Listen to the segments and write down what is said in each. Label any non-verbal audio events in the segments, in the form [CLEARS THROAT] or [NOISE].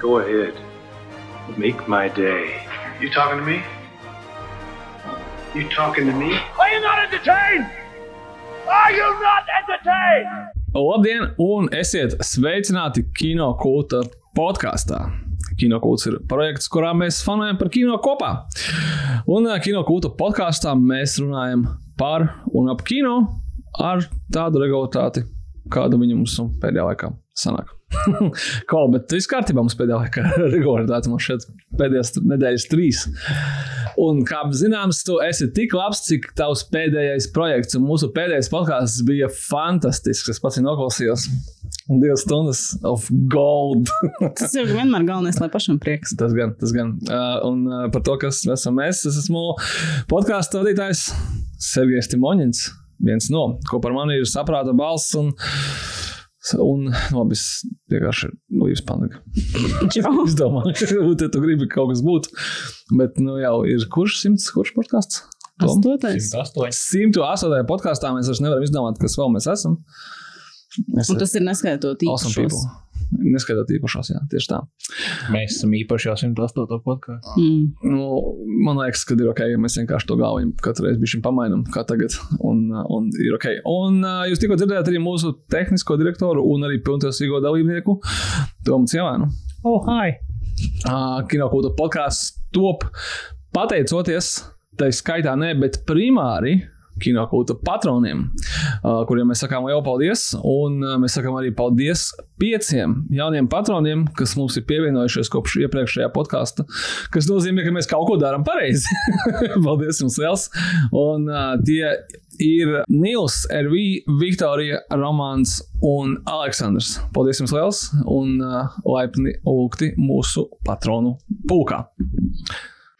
Go ahead. Make my day. You talking to me? You talking to me? Are you not entertained? Are you not entertained? Labdien, un esiet sveicināti Kino kulta podkāstā. Kino kults ir projekts, kurā mēs fanojam par kino kopā. Un eh, Kino kulta podkāstā mēs runājam par un ap kino ar tādu regulātāti, kāda viņam mums pēdējā laikā sanāk. [LAUGHS] Ko, bet viss kārtībā mums pēdējā laikā ir regulāritāte. Mums šeit pēdējās nedēļas trīs. Un, kā zināms, tu esi tik labs, cik tavs pēdējais projekts. Un mūsu pēdējais podkāsts bija fantastisks. Es pats noklausījos divas stundas of gold. [LAUGHS] Tas jau vienmēr galvenais, lai pašam prieks. tas gan, tas gan. Uh, un uh, par to, kas esam mēs, es esmu podkāstu vadītājs Sergejs Timoņins. Viens no, ko par mani ir saprāta balss. Un, Un labi, es vienkārši nu, jūs paniku. es domāju, [LAUGHS] ka tu gribi kaut kas būt. Bet nu, jau ir kurš simts, kurš podkāsts? Astotais. 108. podkāstā mēs vairs nevaram izdomāt, kas vēl mēs esam. Es Un tas ir neskaitot awesome īpašos. people. Neskaitot īpašos, jā, tieši tā. Mēs esam īpaši jau 108. podkāstā. Mm. Nu, man liekas, ka ir ok, ja mēs vienkārši to galvu katru reizi bijām pamainām, kā tagad. Un, un ir ok. Un jūs tikko dzirdējāt arī mūsu tehnisko direktoru un arī pilntiesīgo dalībnieku Tomu Cievānu. Oh, hi! Uh, Kinokūta podkāsts top pateicoties, tai skaitā ne, bet primāri. Kinokūta patroniem, uh, kuriem mēs sakām lielu paldies. Un uh, mēs sakām arī paldies pieciem jauniem patroniem, kas mums ir pievienojušies kopš iepriekšējā podkāsta. Tas nozīmē, ka mēs kaut ko darām pareizi. [LAUGHS] paldies jums liels! Un uh, tie ir Nils, RV, Viktorija, Romāns un Aleksandrs. Paldies jums liels un laipni lūgti mūsu patronu pulkā.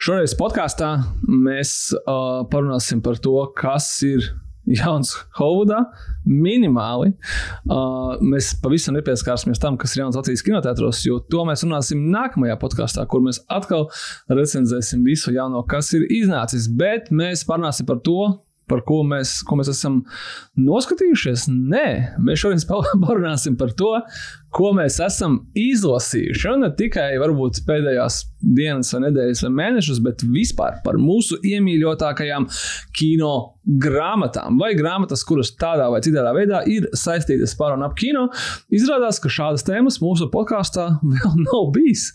Šoreiz podkāstā mēs uh, parunāsim par to, kas ir jauns Holivudā. Minimāli. Uh, mēs pavisam nepieskārsimies tam, kas ir jauns Latvijas kinotētros, jo to mēs runāsim nākamajā podkāstā, kur mēs atkal recenzēsim visu jauno, kas ir iznācis. Bet mēs parunāsim par to, par ko mēs, ko mēs esam noskatījušies. Nē, mēs šodien [LAUGHS] parunāsim par to, ko mēs esam izlasījuši. Un ne tikai varbūt pēdējās dienas, vai nedēļas, vai mēnešus, bet vispār par mūsu iemīļotākajām kino grāmatām, vai grāmatas, kuras tādā vai citā veidā ir saistītas par un ap kino. Izrādās, ka šādas tēmas mūsu podkāstā [LAUGHS] vēl nav bijis.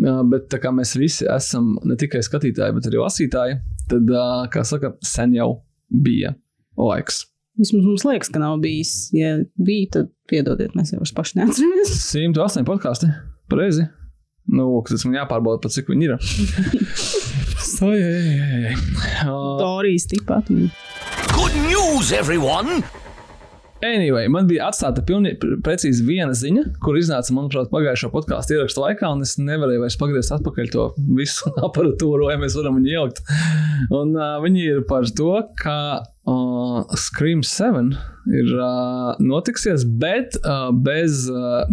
Bet tā kā mēs visi esam ne tikai skatītāji, bet arī lasītāji, tad, kā saka, sen jau bija laiks. Vismaz mums liekas, ka nav bijis. Ja bija, tad piedodiet, mēs jau paši neatceramies. [LAUGHS] 108 podkāsti. Pareizi. Nu, tas man jāpārbauda, pat cik viņi ir. [LAUGHS] Ai. Uh, Dorijas tipā. Good news, everyone! Anyway, man bija atstāta pilnīgi viena ziņa, kur iznāca, manuprāt, pagājušā podkāstu ierakstu laikā, un es nevarēju vairs pagriezt atpakaļ to visu [LAUGHS] aparatūru, lai mēs varam viņu ielikt. Un uh, viņi ir par to, ka uh, Scream 7 ir uh, notiksies, bet uh, bez uh,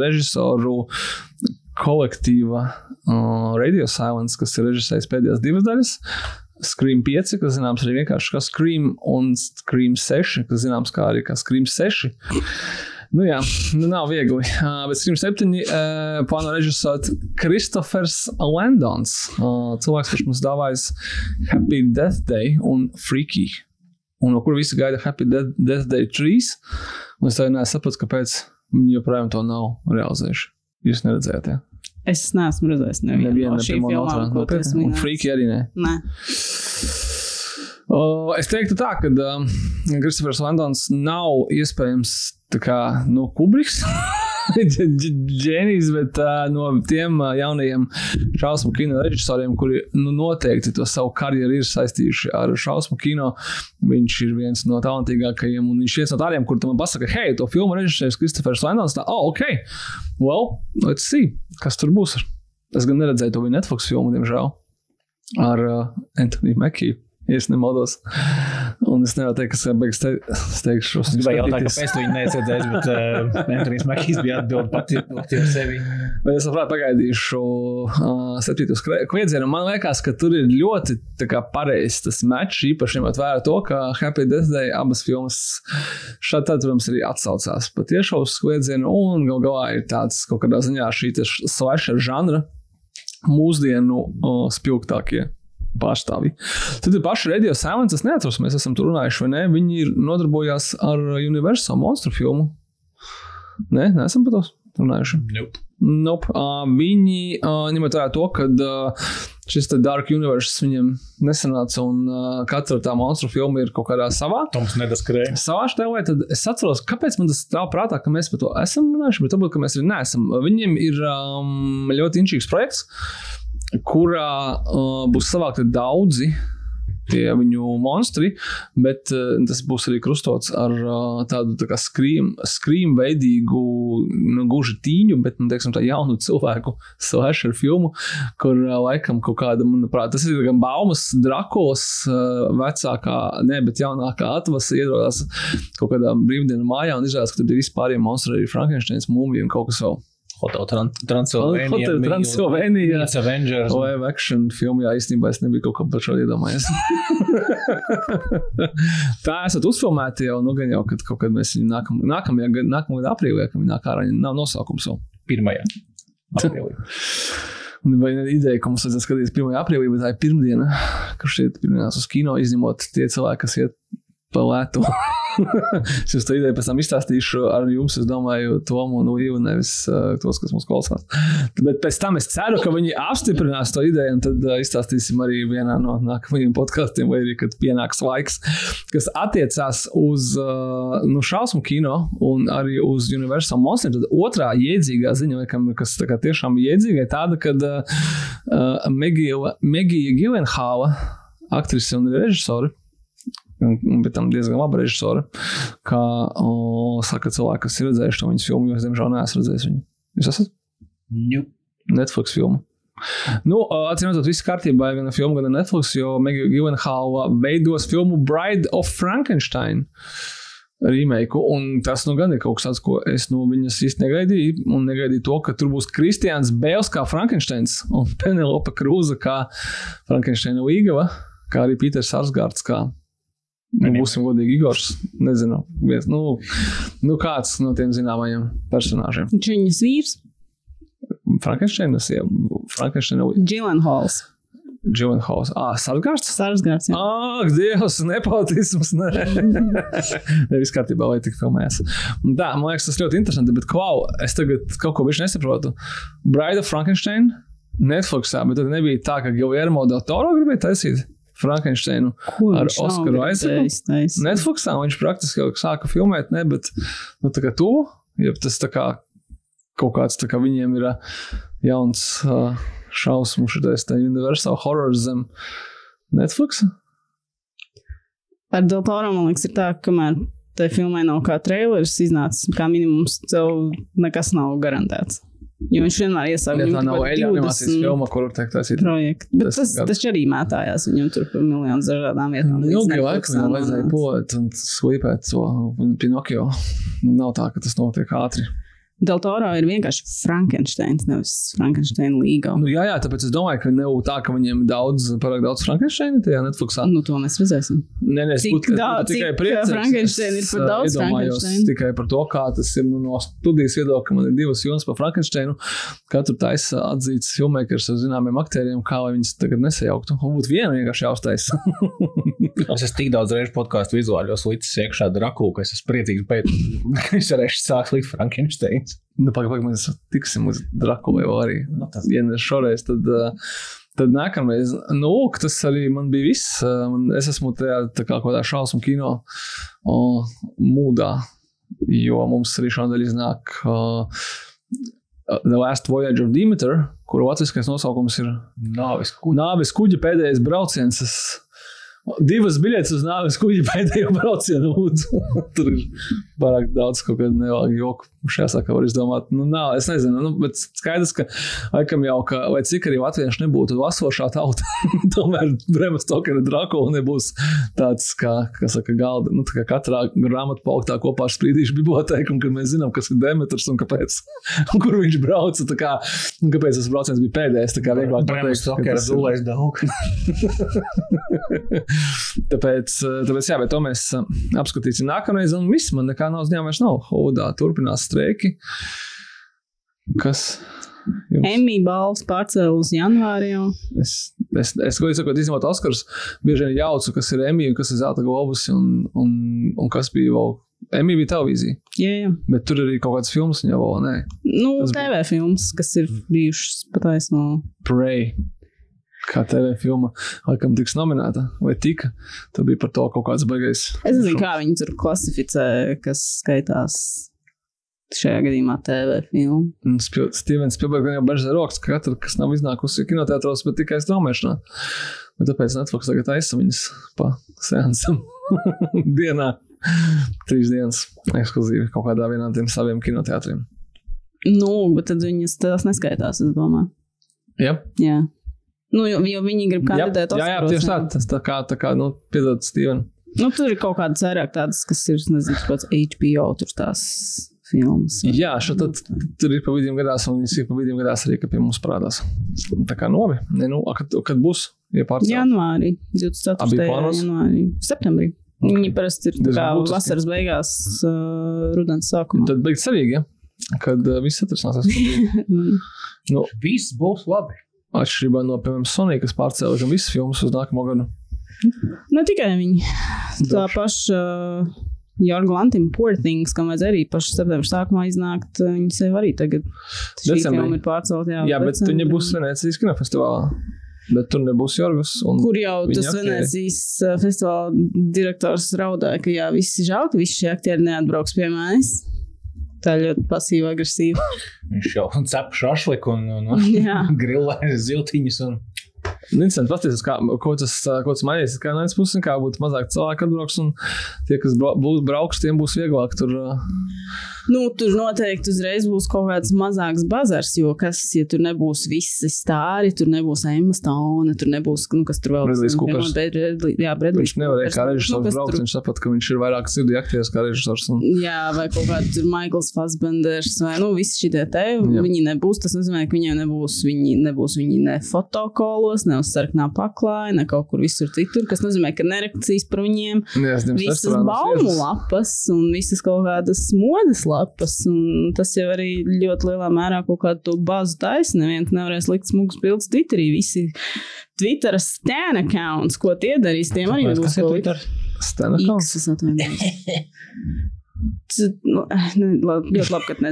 režisoru kolektīva uh, Radio Silence, kas ir režisējis pēdējās divas daļas. Scream 5, kas zināms arī vienkārši kā Scream, un Scream 6, kas zināms kā arī kā Scream 6. Nu jā, nu nav viegli. Uh, bet Scream 7 uh, plāno režisēt Kristofers Landons. Uh, cilvēks, kurš mums dāvājas Happy Death Day un Freaky. Un no kur visi gaida Happy Death, Death Day 3. Un es tā nesaprotu, kāpēc viņi joprojām to nav realizējuši. Jūs neredzējāt, ja? Es neesmu redzējis nevienu Nevienu no ne šīm filmām, ko tu esi Un minējis. Freaky arī ne. Nē. O, es teiktu, tā, ka um, Kristofers Landons nav iespējams tā kā no Kubriks. [LAUGHS] Ģēnijs, [LAUGHS] bet uh, no tiem uh, jaunajiem šausmu kino režisoriem, kuri nu, noteikti to savu karjeru ir saistījuši ar šausmu kino, viņš ir viens no talantīgākajiem. Un viņš ir viens no tādiem, kuriem man pasaka, hei, to filmu režisors Kristofers Landons. Tā, oh, ok, well, let's see, kas tur būs. Es gan neredzēju to viņa Netflix filmu, diemžēl, ar uh, Anthony Makiju. Ja nemaldos. Un es nevaru teikt, kas beigas te, teikšu, Es gribēju jautāt, kāpēc tu viņu neesat bet [LAUGHS] uh, Antonius Makijs bija atbild pati pati ar sevi. Bet es labprāt pagaidīšu uh, septītos kviedzienu. Man liekas, ka tur ir ļoti pareizs tas mečs, īpaši ņemot vērā to, ka Happy Death Day abas filmas šādi, tad, protams, arī atsaucās patiešām uz kviedzienu. Un gal galā ir tāds kaut kādā ziņā šī slasher žanra mūsdienu uh, spilgtākie. Pārstāvji. Tad ir paši Radio Silence. Es neatceros, mēs esam tur runājuši, vai ne? Viņi ir nodarbojās ar Universal monstru filmu. Nē, neesam par to runājuši. Nope. Nope. Uh, viņi, uh, ņemot vērā to, ka uh, šis Dark Universe viņiem nesanāca, un uh, katra tā monstru filma ir kaut kādā savā. Toms nedaskrēja. Savā stāvā, tad es atceros, kāpēc man tas stāv prātā, ka mēs par to esam runājuši, bet varbūt ka mēs arī neesam. Viņiem ir um, ļoti inčīgs projekts, kurā uh, būs savākti daudzi tie viņu monstri, bet uh, tas būs arī krustots ar uh, tādu tā kā skrīm, skrīm veidīgu, nu, guži tīņu, bet, nu, teiksim, tā jaunu cilvēku [LAUGHS] slasher filmu, kur uh, laikam kaut kāda, manuprāt, tas ir gan baumas Drakulas uh, vecākā, ne, bet jaunākā atvasa ierodās kaut kādā brīvdienu mājā un izrādās, ka tur ir vispārējie monstri, arī Frankensteins, mūmija un kaut kas vēl. Hotel Tran- Transylvania. Hotel Transylvania. It's Avengers. Live action filmā, īstenībā es nebiju kaut kā par šo iedomājies. [LAUGHS] tā esat uzfilmēti jau, nu, gan jau, kad kaut kad mēs viņu nākam, nākamajā, nākamajā gadā aprīlī, kad viņi nāk ārā, nav nosaukums vēl. Pirmajā. Aprīlī. [LAUGHS] Vai ne ideja, ka mums vajadzēs skatīties 1. aprīlī, bet tā ir pirmdiena, kad šeit pirmdienās uz kino izņemot tie cilvēki, kas iet pa lētu. [LAUGHS] es jums to ideju pēc tam izstāstīšu ar jums, es domāju, Tomu un Līvu, nevis uh, tos, kas mums klausās. Bet pēc tam es ceru, ka viņi apstiprinās to ideju, un tad uh, izstāstīsim arī vienā no nākamajiem podkāstiem, vai arī, kad pienāks laiks, kas attiecās uz uh, nu, šausmu kino un arī uz Universal Monster. Tad otrā jēdzīgā ziņa, laikam, kas tā kā tiešām jēdzīga, ir tāda, ka uh, Megija Gilenhāla, aktrise un režisori, bet tam diezgan laba režisora. Kā o, saka cilvēki, kas ir redzējuši to viņas filmu, jo es diemžēl neesmu redzējis viņu. Jūs esat Nope. Netflix filmu. Nu, atcīm redzot, viss kārtībā ir gan filma, gan Netflix, jo Megija Gilenhāla veidos filmu Bride of Frankenstein. Remake, un tas nu gan ir kaut kas tāds, ko es no viņas īsti negaidīju. Un negaidīju to, ka tur būs Kristians Bēls kā Frankensteins un [LAUGHS] Penelope Krūza kā Frankensteina Līgava, kā arī Pīters Arsgārds kā Nu, būsim godīgi, Igors. Nezinu, viens, nu, nu kāds no tiem zināmajiem personāžiem. Viņš ir viņas vīrs, Frankensteinas, ja Frankensteina Gilenhols. Dživanhaus. Ah, Sargārds? Sarsgārds. jā. Ak, Dievs, nepautisms. Nē, [LAUGHS] nevis kārtībā, lai tik filmēs. Un Tā, man liekas, tas ļoti interesanti, bet klau, es tagad kaut ko viņš nesaprotu. Bride of Frankenstein Netflixā, bet tad nebija tā, ka Guillermo del Toro gribēja taisīt Frankensteinu. Ar Oskaru taisīt? Netflixā viņš praktiski jau sāka filmēt, ne, bet nu, tā kā tu, ja tas tā kā kaut kāds tā kā viņiem ir jauns uh, šausmu šitais tā Universal Horror zem Netflix. Ar Deltoro man liekas, ir tā, ka kamēr tai filmai nav kā trailers iznācis, kā minimums, tev nekas nav garantēts. Jo viņš vienmēr iesaka, Ja tā viņam nav kaut kādi eļļa animācijas 20 filma, kur tiek taisīta. projekti. Bet Tas tas, tas arī mētājās viņam tur par miljoniem dažādām vietām. Ilgi laikam jau vajadzēja pulēt un slīpēt to Pinokio. Nav tā, ka tas notiek ātri. Deltoro ir vienkārši Frankensteins, nevis Frankensteina līga. Nu, jā, jā, tāpēc es domāju, ka nav tā, ka viņiem ir daudz, pārāk daudz Frankensteina tajā Netflixā. Nu, to mēs redzēsim. Nē, nē, es Cik būtu- es daudz- tikai priecīgs. Frankensteina ir par Es, daudz Frankensteina? Tikai par to, kā tas ir nu, no studijas viedokļa, ka man ir divas jomas par Frankensteinu. Katru taisa atzīts filmmakers ar zināmiem aktieriem, kā lai viņas tagad nesajauktu. Un būtu viena vienkārši jāuztaisa. [LAUGHS] Es esmu tik daudz reižu podkāstu vizuāļos licis iekšā Drakulu, ka es esmu priecīgs, bet [LAUGHS] es varēšu sākt likt Frankensteins. nu, pagaidām, mēs tiksim uz Drakulu jau arī. Nu, tas- Ja ne šoreiz, tad. Uh, Tad nākamreiz, nu, tas arī man bija viss. Man- Es esmu tajā tā kā kādā šausmu kino uh, mūdā, jo mums arī šodien iznāk uh, The Last Voyage of Demeter, kuru latviskais nosaukums ir Nāves kuģi. Nāves kuģa pēdējais brauciens. Divas biļetes uz nāves kuģi pēdējo braucienu. [LAUGHS] Tur ir pārāk daudz kaut kāda nevajag joku. Šajā sakā var izdomāt, nu, nav, es nezinu, nu, bet skaidrs, ka laikam jau, ka, vai cik arī latvieši nebūtu vasošā tauta, [LAUGHS] tomēr Bremas Tokera Drakula nebūs tāds, kā, kā saka, galda, nu, tā kā katrā grāmatu pauktā kopā ar sprīdīšu bibliotēku, un kad mēs zinām, kas ir Demetrs un kāpēc, un [LAUGHS] kur viņš brauca, tā kā, un kāpēc tas brauciens bija pēdējais, tā kā vieglāk Bremas pateikt, ka Tokera dulēs daudz. Tāpēc, eh, tāpēc, jā, bet to mēs eh, apskatīsim nākamreiz, un viss man nekā nav uzņēmums vairs nav. Haudā turpinās streiki. Kas? Emīļa balvas pārcēlus uz janvāri jau. Es, es, es godīgi sakot, izņemot Oskars, bieži vien jaucu, kas ir Emīļa, kas ir Zelta globus, un, un, un kas bija vēl. Emīļa bija televīzija, Jā, jā. bet tur arī kaut kāds filmas viņa vēl, nē, Nu, Tas TV filmas, kas ir bijušas pataisno. Prey. Kā TV filma, laikam, tiks nominēta, vai tika. Tad bija par to kaut kāds baigais. Es nezinu, kā viņi tur klasificē, kas skaitās šajā gadījumā TV. Un Spil- Stevens Spilbergs jau bežas rokas, ka katra, kas nav iznākusi kinoteātros, bet tikai straumēšanā. Bet tāpēc Netflix tagad aizsa viņas pa seansam [LAUGHS] dienā. Trīs dienas ekskluzīvi kaut kādā vienā tiem saviem kinoteātriem. Nu, bet tad viņas tās neskaitās, es domāju. Jā, Jā. Nu, jo, jo viņi grib jā, kandidēt jā, jā tieši tā. Tas tā kā, tā kā nu, piedod Steven. Nu, tur ir kaut kādas vairāk tādas, kas ir, nezinu, pats HBO, tur tās filmas. Jā, šeit tad, tur ir pa vidiem gadās, un viņas ir pa vidiem gadās arī, ka pie mums parādās. Tā kā novi. Ne, nu, a, kad, kad būs? Ja pārcēl? Janvārī, Abi 24. plānos? janvārī, septembrī. Okay. Viņi parasti ir kā vasaras beigās, uh, rudens sākumā. Tad beigts svarīgi, ja? kad uh, viss atrisināsies. [LAUGHS] Mm. nu, Viss būs labi. Atšķirībā no, piemēram, Sonija, kas pārcēla gan visas filmas uz nākamo gadu. Ne tikai viņi. Tā paša uh, Jorga Lantima Poor Things, kam vajadzēja arī pašu septembrī sākumā iznākt, uh, viņi sev arī tagad. Šī Decembrī. filma ir pārcelt, jā. Jā, bet viņa būs Venecijas kinofestivālā. Bet tur nebūs Jorgas. Un... Kur jau tas aktieri. Venecijas uh, festivāla direktors raudāja, ka jā, visi žēl, ka visi šie aktieri neatbrauks pie manis. Tā ļoti pasīva, agresīva. Viņš jau [LAUGHS] cep šašliku un, un, un [LAUGHS] grilē ziltiņus. Un... Interesanti paskatīties, kā, ko tas, ko tas mainīs. Kā no vienas puses, kā būtu mazāk cilvēku atbrauks, un tie, kas būs brauks, tiem būs vieglāk tur. Nu, tur noteikti uzreiz būs kaut kāds mazāks bazars, jo kas, ja tur nebūs visi stāri, tur nebūs Emma Stone, tur nebūs, nu, kas tur vēl Bradley's Coopers. Bradley, jā, Bradley's Viņš nevarēja kā nu, režisors kas braukt. tur- Viņš saprata, ka viņš ir vairāk sirdī aktieris kā režisors. Un... Jā, vai kaut kāda tur Maikls Fassbenders, vai nu, visi šie te, Jā. viņi nebūs. Tas nozīmē, ka viņiem nebūs viņi, nebūs viņi ne fotokolos, ne uz sarkanā paklāja, ne kaut kur visur citur, kas nozīmē, ka nerakstīs par viņiem Jā, es domāju, visas baumu lapas un visas kaut kādas modes lapas. Un tas jau arī ļoti lielā mērā kaut kādu to bazu taisa. Neviens nevarēs likt smugus bildes Twitterī. Visi Twitter stan accounts, ko tie darīs, tiem arī nebūs ko likt. Stanakons. X, es atvainojos. [LAUGHS] Nu, [LAUGHS] ļoti labi, ka tu [LAUGHS]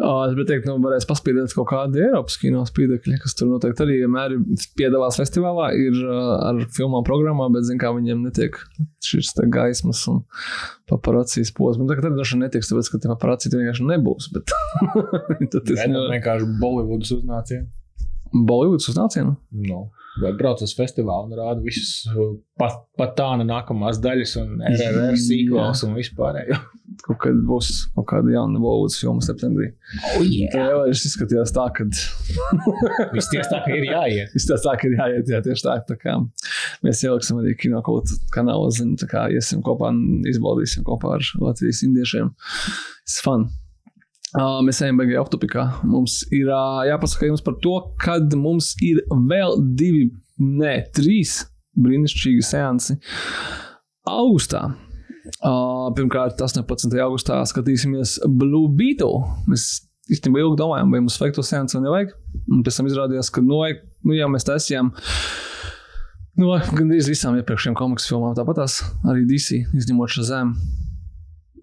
ir. Es gribēju teikt, ka nu, varēs paspīdēt kaut kādu Eiropas kino spīdekļu, kas tur noteikti arī vienmēr ir piedalās festivālā, ir ar filmām programmā, bet, zin kā, viņiem netiek šis gaismas un paparacijas posms. Tagad arī droši vien netiks, tāpēc, ka tie paparaciji tur vienkārši nebūs, bet [LAUGHS] tad tas Redam nevar. vienkārši Bolivudas uznācienu. Bollywoods uz nācienu. No. Vai brauc uz festivālu un rāda visas pat, pat tāda nākamās daļas un [LAUGHS] RRR sīkvals un vispārējo. Kaut kad būs kaut kāda jauna Bollywoods filma septembrī. Oh, yeah. Tā jau ir izskatījās tā, ka [LAUGHS] Viss tieši tā, ka ir jāiet. Izstāstā tā, ka ir jāiet, jā, tieši tā. tā kā mēs ieliksim arī kino kanālu, zinu, tā kā iesim kopā un izbaudīsim kopā ar Latvijas indiešiem. Tas fun. Uh, mēs ejam beigās aptupikā. Mums ir uh, jāpasaka jums par to, kad mums ir vēl divi, ne, trīs brīnišķīgi seansi augustā. Uh, pirmkārt, 18. augustā skatīsimies Blue Beetle. Mēs īstenībā ilgi domājām, vai mums vajag to seansu vai nevajag. Un pēc tam izrādījās, ka, nu, vajag, nu mēs taisījām. Nu, gandrīz visām iepriekšējām komiksu filmām tāpat tās arī DC, izņemot šo zemu.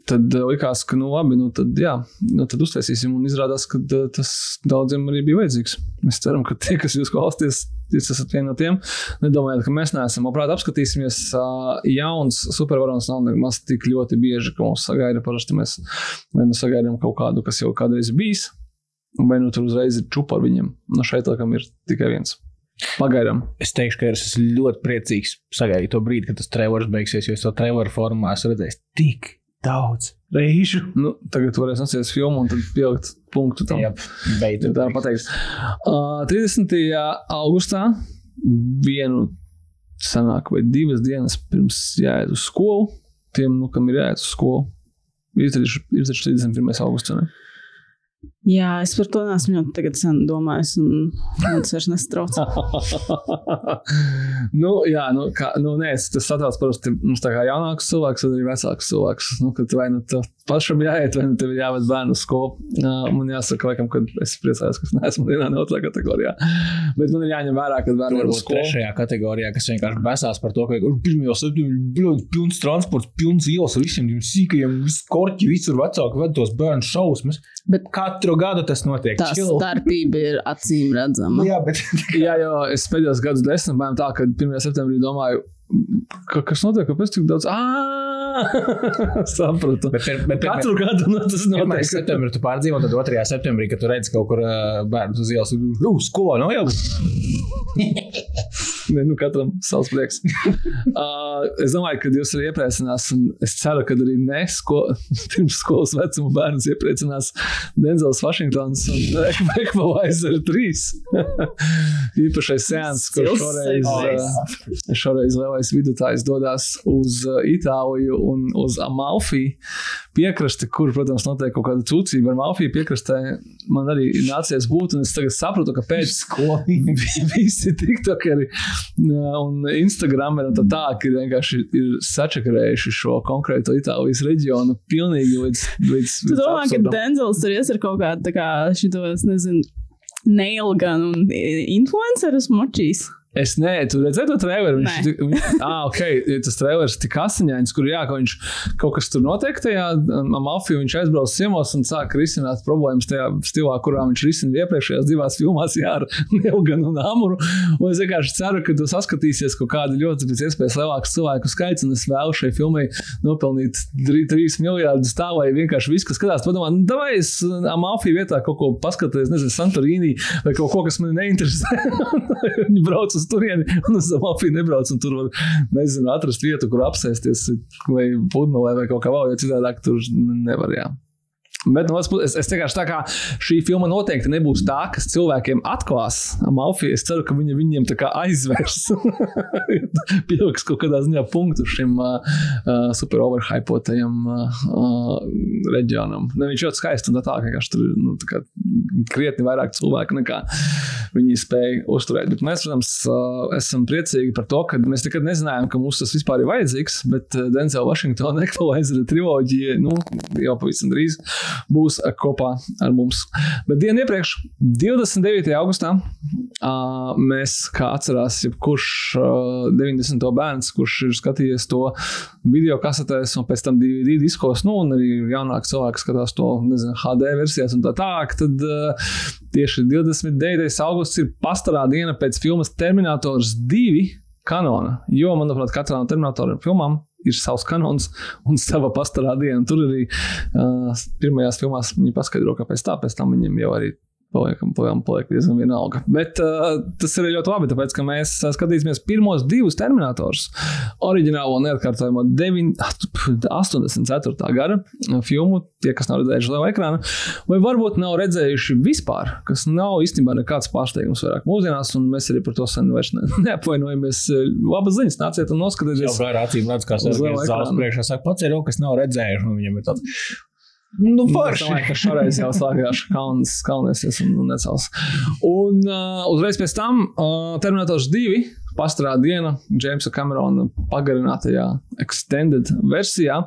Tad uh, likās, ka, nu, labi, nu, tad, jā, nu, tad uztaisīsim, un izrādās, ka uh, tas daudziem arī bija vajadzīgs. Mēs ceram, ka tie, kas jūs klausāties, jūs esat vieni no tiem. Nedomājiet, ka mēs neesam. Labprāt, apskatīsimies. Uh, jauns supervarons nav nemaz tik ļoti bieži, ka mums sagaida. Parasti mēs vai nu sagaidām kaut kādu, kas jau kādreiz bijis, vai nu tur uzreiz ir čupa ar viņiem. No šeit, laikam, ir tikai viens. Pagaidām. Es teikšu, ka es esmu ļoti priecīgs sagaidīt to brīdi, kad tas trevors beigsies, jo es to trevoru formā esmu redzējis tik daudz reižu. Nu, tagad varēs nosties filmu un tad pielikt punktu tam. Jā, beidzot. Tā pateiks. Uh, 30. augustā vienu sanāk vai divas dienas pirms jāiet uz skolu. Tiem, nu, kam ir jāiet uz skolu, ir taču ir taču 31. augusts. Ne? Jā, es par to neesmu jau tagad sen domājis, un man tas vairs nestrauc. [LAUGHS] nu, jā, nu, kā, nu, nē, tas satrauc parasti mums tā kā jaunāks cilvēks, vai arī vecāks cilvēks. Nu, kad vai nu tev pašam jāiet, vai nu tev ir jāved bērnu skolu. Uh, man jāsaka, laikam, kad es priecājos, ka es neesmu [LAUGHS] vienā ne otrā kategorijā. Bet man ir jāņem vērā, ka bērni ir skolu. trešajā kategorijā, kas vienkārši besās par to, ka ir septiņi, bļaut, pilns transports, pilns ielas ar visiem tiem sīkajiem, visu korķi, visur vecāki ved tos bērnu šausmas. Bet Katru gadu tas notiek. tā Chill. starpība ir acīm redzama. Jā, bet [LAUGHS] Jā, jo es pēdējos gadus desmit bijām tā, ka 1. septembrī domāju, ka, kas notiek, kāpēc tik daudz. [LAUGHS] Sapratu. Bet, pir, bet Katru gadu nu, tas 1. notiek. septembrī tu pārdzīvo, tad 2. septembrī, kad tu redz kaut kur uh, bērnu uz ielas, uz skolā nav jau. [LAUGHS] Ne, nu, katram savs prieks. uh, es domāju, ka jūs arī iepriecinās, un es ceru, ka arī ne sko [LAUGHS] pirms skolas vecuma bērns iepriecinās Denzels Vašingtons un Ekvalizer 3. Īpašais sēns, kur Stils šoreiz, uh, šoreiz lielais vidutājs dodas uz uh, Itāliju un uz Amalfi piekrasti, kur, protams, notiek kaut kāda cūcība ar Amalfi piekrastē. Man arī nācies būt, un es tagad saprotu, ka pēc [LAUGHS] Skolīgi. [LAUGHS] visi tiktokeri un Instagrameri un tā tā, ka ir vienkārši ir sačakarējuši šo konkrēto Itālijas reģionu pilnīgi līdz, līdz, Tu domā, ka absurdam. Denzels tur ies ar kaut kādu tā kā šito, es nezinu, nailgun un influencerus močīs? Es nē, tu redzēji to traileru. Viņš, Nē. tik- [LAUGHS] ah, ok, tas trailers ir tik asiņains, kur jā, ka viņš kaut kas tur notiek tajā mafijā. Viņš aizbrauc ciemos un sāk risināt problēmas tajā stilā, kurā viņš risina iepriekšējās divās filmās, jā, ar [LAUGHS] Nelganu un Amuru. Un es vienkārši ceru, ka tu saskatīsies kaut kādu ļoti pēc iespējas lielāku cilvēku skaits, un es vēlu šai filmai nopelnīt 3 miljardus tā, lai vienkārši viss, kas skatās, padomā, nu, vai es mafiju vietā kaut ko paskatīties, nezinu, Santorīnī vai kaut ko, kas man neinteresē. [LAUGHS] Viņi brauc uz turieni un uz mafiju nebrauc, tur var, nezinu, atrast vietu, kur apsēsties vai pudmelē vai kaut kā vēl, jo citādāk tur nevar, jā. Bet no otras puses, es, vienkārši tā kā šī filma noteikti nebūs tā, kas cilvēkiem atklās Malfiju. Es ceru, ka viņa viņiem tā kā aizvērs. [LAUGHS] Pieliks kaut kādā ziņā punktu šim uh, uh, super overhypotajam uh, uh, reģionam. Ne, viņš ļoti skaists un tā tā, ka tur ir nu, krietni vairāk cilvēku nekā viņi spēja uzturēt. Bet mēs, protams, uh, esam priecīgi par to, ka mēs nekad nezinājām, ka mums tas vispār ir vajadzīgs, bet Denzela Washingtona [LAUGHS] ekvalizēta triloģija nu, jau pavisam drīz būs kopā ar mums. Bet dienu iepriekš, 29. augustā, mēs, kā atcerās, jebkurš uh, 90. bērns, kurš ir skatījies to video kasetēs un pēc tam DVD diskos, nu, un arī jaunāks cilvēks skatās to nezinu, HD versijās un tā tālāk, tad tieši 29. augusts ir pastarā diena pēc filmas Terminators 2 kanona. Jo, manuprāt, katrā no Terminatora filmām ir savs kanons un sava pastarā diena. Tur arī uh, pirmajās filmās viņi paskaidro, kāpēc tā, pēc tam viņiem jau arī paliekam, paliekam, paliek diezgan vienalga. Bet uh, tas ir ļoti labi, tāpēc, ka mēs uh, skatīsimies pirmos divus Terminatorus. Oriģinālo neatkārtojamo 9, 84. gara filmu, tie, kas nav redzējuši lielu ekrānu, vai varbūt nav redzējuši vispār, kas nav īstenībā nekāds pārsteigums vairāk mūsdienās, un mēs arī par to sen vairs ne, [LAUGHS] neapvainojamies. Labas ziņas, nāciet un noskatieties. gārā acīm redz, kā Uz liela sarunājas zāles priekšā. Saka, pats ir kas nav redzējuši, un viņam ir tāds. Nu, Es forši. domāju, ka šoreiz jau sākās kauns, kaunēsies un, un necels. Un uh, uzreiz pēc tam uh, Terminators 2 pastarā diena Jamesa Camerona pagarinātajā extended versijā.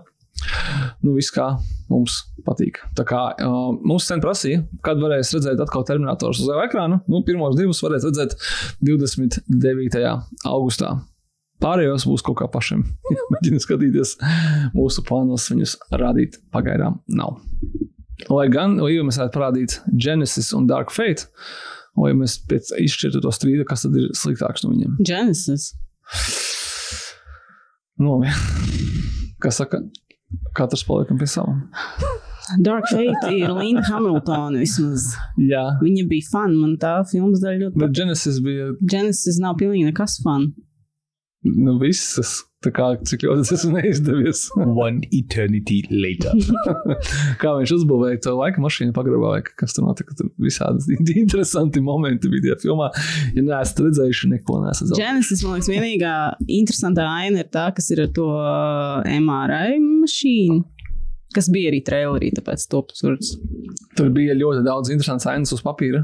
Nu, viss kā mums patīk. Tā kā uh, mums sen prasīja, kad varēs redzēt atkal Terminators uz ekrāna. Nu, pirmos divus varēs redzēt 29. augustā. Pārējos būs kaut kā pašiem. [LAUGHS] Mēģina skatīties mūsu plānos, viņus rādīt pagaidām nav. Lai gan, jau mēs varētu parādīt Genesis un Dark Fate, lai mēs pēc izšķirtu to strīdu, kas tad ir sliktāks no viņiem. Genesis. Labi. Kas saka, katrs paliekam pie sava. Dark Fate ir Linda Hamiltona vismaz. Jā, Viņa bija fun, man tā filmas daļa ļoti bet Genesis bija Genesis nav pilnīgi nekas fun. Nu, visas. Tā kā cik ļoti tas ir neizdevies. One eternity later. [LAUGHS] kā viņš uzbūvēja to laika mašīnu pagrabā, vai kas tur notika. Tur visādi [LAUGHS] interesanti momenti bija tajā filmā. Ja neesat redzējuši, neko nesat zaudējuši. Genesis, man liekas, vienīgā interesantā aina ir tā, kas ir ar to uh, MRI mašīnu. Kas bija arī trailerī, tāpēc top turts. Tur bija ļoti daudz interesants ainas uz papīra,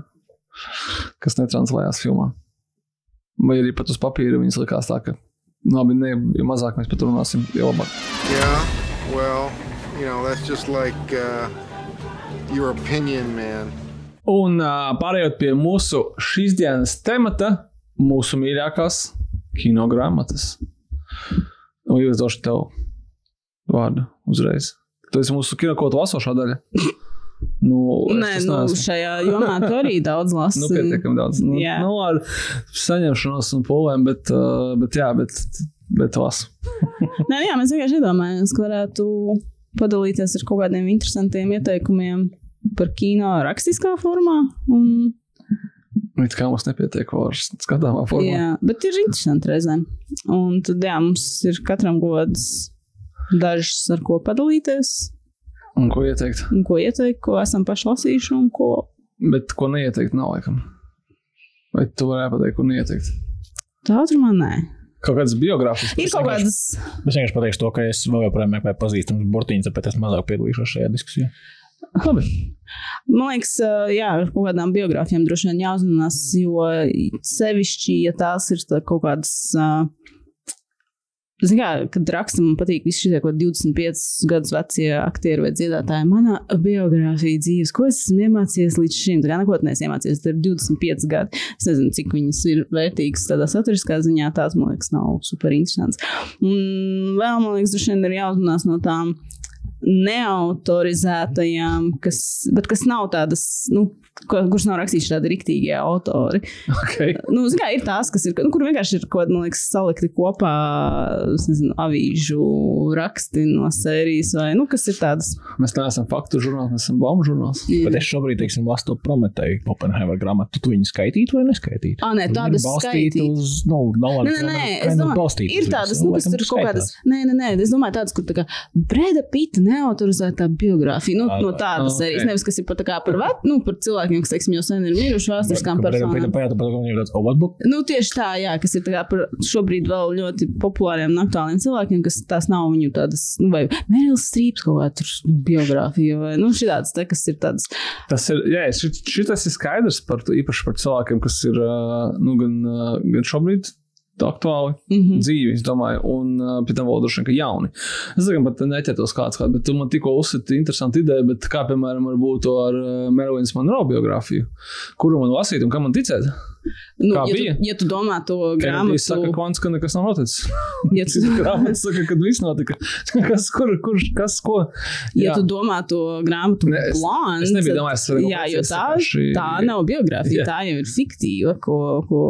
kas netranslējās filmā. Vai arī pat uz papīra viņas likās tā, ka labi, ne, jo mazāk mēs par to runāsim, jo labāk. Yeah, well, you know, that's just like uh, your opinion, man. Un uh, pārējot pie mūsu šīs dienas temata, mūsu mīļākās kino grāmatas. Un jūs došu tev vārdu uzreiz. Tu esi mūsu kino kaut lasošā daļa. Nu, Nē, nu, neesmu. šajā jomā tu arī daudz [LAUGHS] lasi. Nu, pietiekami daudz. Nu, Jā. nu, ar saņemšanos un pūlēm, bet, uh, bet jā, bet, bet lasu. [LAUGHS] Nē, jā, mēs vienkārši iedomājamies, ka varētu padalīties ar kaut kādiem interesantiem ieteikumiem par kino rakstiskā formā. Un, It kā mums nepietiek ar skatāmā formā. jā, bet ir interesanti reizēm. Un tad, jā, mums ir katram gods dažs, ar ko padalīties, Un ko ieteikt? un ko ieteikt, ko esam paši lasījuši un ko. Bet ko neieteikt nav laikam. Vai tu varētu pateikt, ko neieteikt? Tā ātrumā nē. Kaut kādas biogrāfijas. Ir kaut kādas. Es vienkārši pateikšu to, ka es vēl joprojām meklēju pazīstamus burtiņus, tāpēc es mazāk piedalīšos šajā diskusijā. Labi. Man liekas, jā, ar kaut kādām biogrāfijām droši vien jāuzmanās, jo sevišķi, ja tās ir tā kaut kādas. ā, Ziniet, kā, kad rakstam, man patīk visi šie kaut 25 gadus vecie aktieri vai dziedātāji. Manā biogrāfija dzīves, ko es esmu iemācījies līdz šim, tā kā neko neesmu iemācījies, tad ir 25 gadi. Es nezinu, cik viņas ir vērtīgas tādā saturiskā ziņā, tās, man liekas, nav super interesants. Un vēl, man liekas, droši vien ir jāuzmanās no tām neautorizētajām, kas, bet kas nav tādas, nu, kuras nav rakstījuši tādi riktīgie autori. Okay. Nu, kā, ir tās, kas ir, nu, kur vienkārši ir kaut kādi, man liekas, salikti kopā, nezinu, avīžu raksti no sērijas, vai, nu, kas ir tādas. Mēs neesam faktu žurnāls, mēs esam baumu žurnāls. Bet es šobrīd, teiksim, lasu to Prometēju Oppenheimer grāmatu. Tu viņu skaitītu vai neskaitītu? Ā, nē, tādas balstītu skaitīt. uz, nu, nav Nē, nē, nē, es domāju, ir tādas, nu, kas tur kaut kādas. Nē, nē, nē, es domāju, tādas, kur tā kā Breda Pita neautorizētā biogrāfija. Nu, no tādas ok. sērijas, nevis kas ir pat tā kā par, vet, nu, par cilvēkiem, kas, teiksim, jau sen ir miruši vēsturiskām personām. Tāds? Nu, tieši tā, jā, kas ir tā par šobrīd vēl ļoti populāriem un aktuāliem cilvēkiem, kas tās nav viņu tādas, nu, vai Merils Strīps kaut kāda biogrāfija, vai, nu, šitādas te, kas ir tādas. Tas ir, jā, šit, šitas ir skaidrs par īpaši par cilvēkiem, kas ir nu, gan, gan šobrīd aktuāli Mm -hmm. dzīvi, es domāju, un uh, pēc tam vēl droši vien, ka jauni. Es domāju, pat neķertos kāds, kāds, bet tu man tikko uzsiti interesantu ideju, bet kā, piemēram, varbūt to ar Merlīnas Monroe biogrāfiju, kuru man lasīt un kam man ticēt? Nu, Kā ja, bija? tu, ja tu domā to Grāmatā saka, grāmatu, kvants, ka nekas nav noticis. [LAUGHS] ja tu, [LAUGHS] Grāmatā saka, ka viss notika. [LAUGHS] kas, kur, kurš, kas, ko? ja Jā. tu domā to grāmatu Ne, es- plānu, es nebiju tad- domājis, kaut jā, jo tā, vienkārši- tā nav biogrāfija, Jā. tā jau ir fiktīva, ko, ko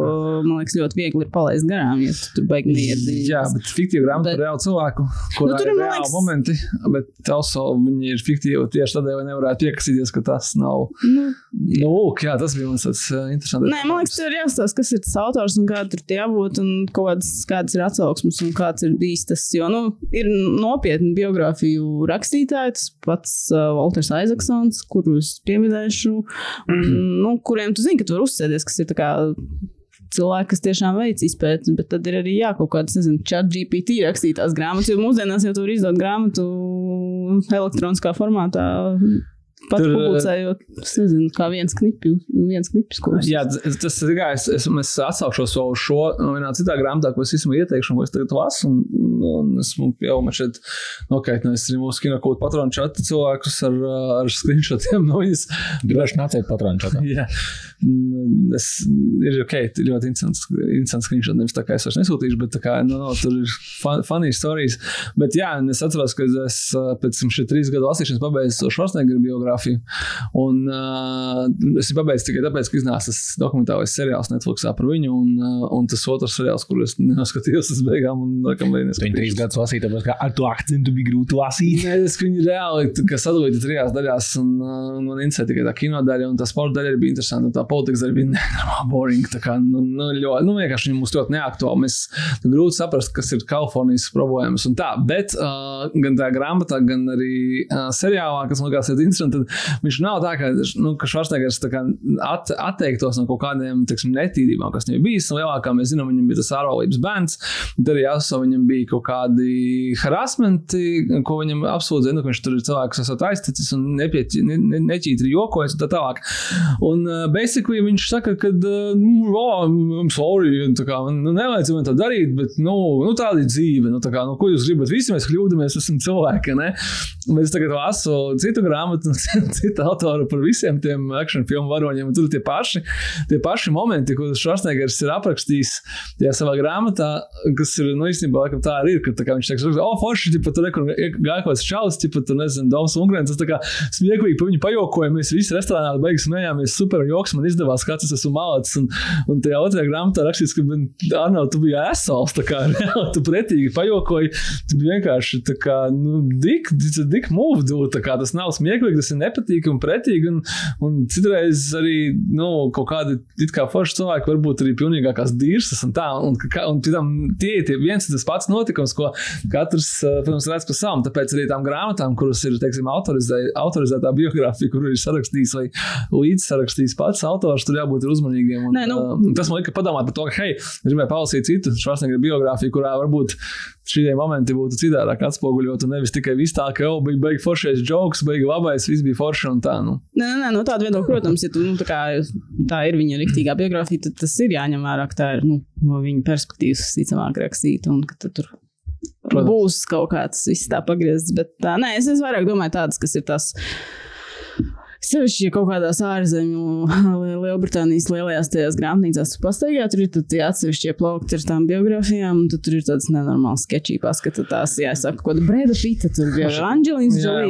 man liekas, ļoti viegli ir palaist garām, ja tu tur baigi neiedzīvi. Jā, bet fiktīva grāmata Bet- par reālu cilvēku, kurā Nu, tur ir reāli liekas- momenti, bet also viņi ir fiktīvi tieši tādēļ, lai nevarētu piekasīties, ka tas nav. Nu, Nu, lūk, jā, tas bija mans tāds uh, interesants. Nē, man liekas, ir jāstāsta, kas ir tas autors un kāda tur tie avoti un kādas, kādas ir atsauksmes un kāds ir bijis tas. Jo, nu, ir nopietni biogrāfiju rakstītāji, tas pats uh, Walters Isaacons, kuru es pieminēšu, un, nu, kuriem tu zini, ka tu vari uzsēties, kas ir tā kā. Cilvēki, kas tiešām veic izpēti, bet tad ir arī jā, kaut kādas, nezinu, chat GPT rakstītās grāmatas, jo mūsdienās jau tur izdod grāmatu elektroniskā formātā. Pat Tur, publicējot, es nezinu, kā viens knipis, viens knipis, ko es Jā, tas ir tikai es, es, es atsaukšos vēl uz šo no vienā citā grāmatā, ko es esmu ieteikšu, ko es tagad lasu. Un, un esmu jau man šeit nokaitinājis arī mūsu kinokūtu patronu čatu cilvēkus ar, ar screenshotiem no viņas. Droši nāciet patronu čatā. Jā, Mm, es, ir ok, ļoti interesants, interesants screenshot. Nevis tā kā es vairs nesūtīšu, bet tā kā, no, no, tur ir fun, funny stories. Bet jā, es atceros, ka es pēc tam šī trīs gadu lasīšanas pabeidzu to Schwarzenegger biogrāfiju. Biogrāfiju. Un uh, es pabeidzu tikai tāpēc, ka iznāca tas dokumentālais seriāls Netflixā par viņu, un, uh, un tas otrs seriāls, kur es neskatījos uz beigām. Un, laikam, arī Tu viņu trīs neskatījos. gadus lasīji, tāpēc, ka ar to akcentu bija grūti lasīt. Nē, es viņu reāli kā sadalīju trijās daļās, un uh, man interesē tikai tā kino daļa, un tā sporta daļa bija interesanta, un tā politikas daļa bija [LAUGHS] nenormāli boring. Tā kā, nu, nu, ļoti, nu, vienkārši viņi mums ļoti neaktuāli. Mēs nu, grūti saprast, kas ir Kalifornijas problēmas un tā. Bet uh, gan tā grāmatā, gan arī uh, seriālā, kas man liekas, ir interesanti, viņš nav tā, ka, nu, ka kā at, atteiktos no kaut kādiem, teiksim, netīrībām, kas viņam. Un lielākā mēs zinām, viņam bija tas ārvalības bērns, tad arī jāsaka, viņam bija kaut kādi harassmenti, ko viņam apsūdzīja, nu, ka viņš tur ir cilvēks, kas esat aizticis un nepieķi- ne, ne, neķītri jokojas un tā tālāk. Un uh, basically viņš saka, ka, uh, nu, oh, I'm sorry, tā kā, nu, nevajadzēja man tā darīt, bet, nu, nu tāda ir dzīve, nu, tā kā, nu, ko jūs gribat, visi mēs kļūdamies, esam cilvēki, ne? Bet es tagad lasu citu grāmatu, [LAUGHS] citu autoru par visiem tiem action filmu varoņiem, tur ir tie paši, tie paši momenti, ko Švarsnegers ir aprakstījis tajā savā grāmatā, kas ir, nu, īstenībā, laikam tā arī ir, ka tā kā viņš teiks, o, forši, tipa, tur gāja kaut kāds čalis, tipa, tur nezinu, Dovs Ungrens, tas tā kā smieklīgi pa viņu pajokojam, mēs visi restorānā beigas smējāmies, super joks, man izdevās, kāds es esmu malāts, un, un tajā otrajā grāmatā rakstīts, ka, Arno, tu biji esols, tā kā, [LAUGHS] reāli, tu pretīgi pajokoji, tu vienkārši, tā kā, nu, dik, dik, dik move, dude, tā kā tas nav smieklīgi, tas ir nepatīkami un pretīgi, un, un citreiz arī, nu, kaut kādi, it kā forši cilvēki varbūt arī pilnīgākās dīrsas un tā, un, un, un tie ir viens un tas pats notikums, ko katrs, eh, protams, redz pa savam, tāpēc arī tām grāmatām, kuras ir, teiksim, autorizē, autorizētā biogrāfija, kur ir sarakstījis vai līdz sarakstījis pats autors, tur jābūt uzmanīgiem. Un, Nē, nu- uh, tas man lika padomāt par to, ka, hei, gribēju palasīt citu Švarsnegera biogrāfiju, kurā varbūt šie momenti būtu citādāk atspoguļot, un nevis tikai viss tā, ka jau bija beigts foršais joks, beigts labais, viss bija forši un tā. Nu. Nē, nē, no tāda viedokļa, protams, ja tu, nu, tā, kā, tā ir viņa rīktīgā biogrāfija, tad tas ir jāņem vērā, ka tā ir nu, no viņa perspektīvas visticamāk rakstīta un ka tad tur Protams. būs kaut kāds viss tā pagriezts. Bet tā, nē, es, vairāk domāju tādas, kas ir tās. Sevišķi, ja kaut kādās ārzemju, [LAUGHS] Lielbritānijas lielajās tajās grāmatnīcās pastaigā, tur ir tie atsevišķie plaukti ar tām biogrāfijām, un tur ir tādas nenormālas sketčī paskatās, jā, es saku, ko Breda Pita tur bija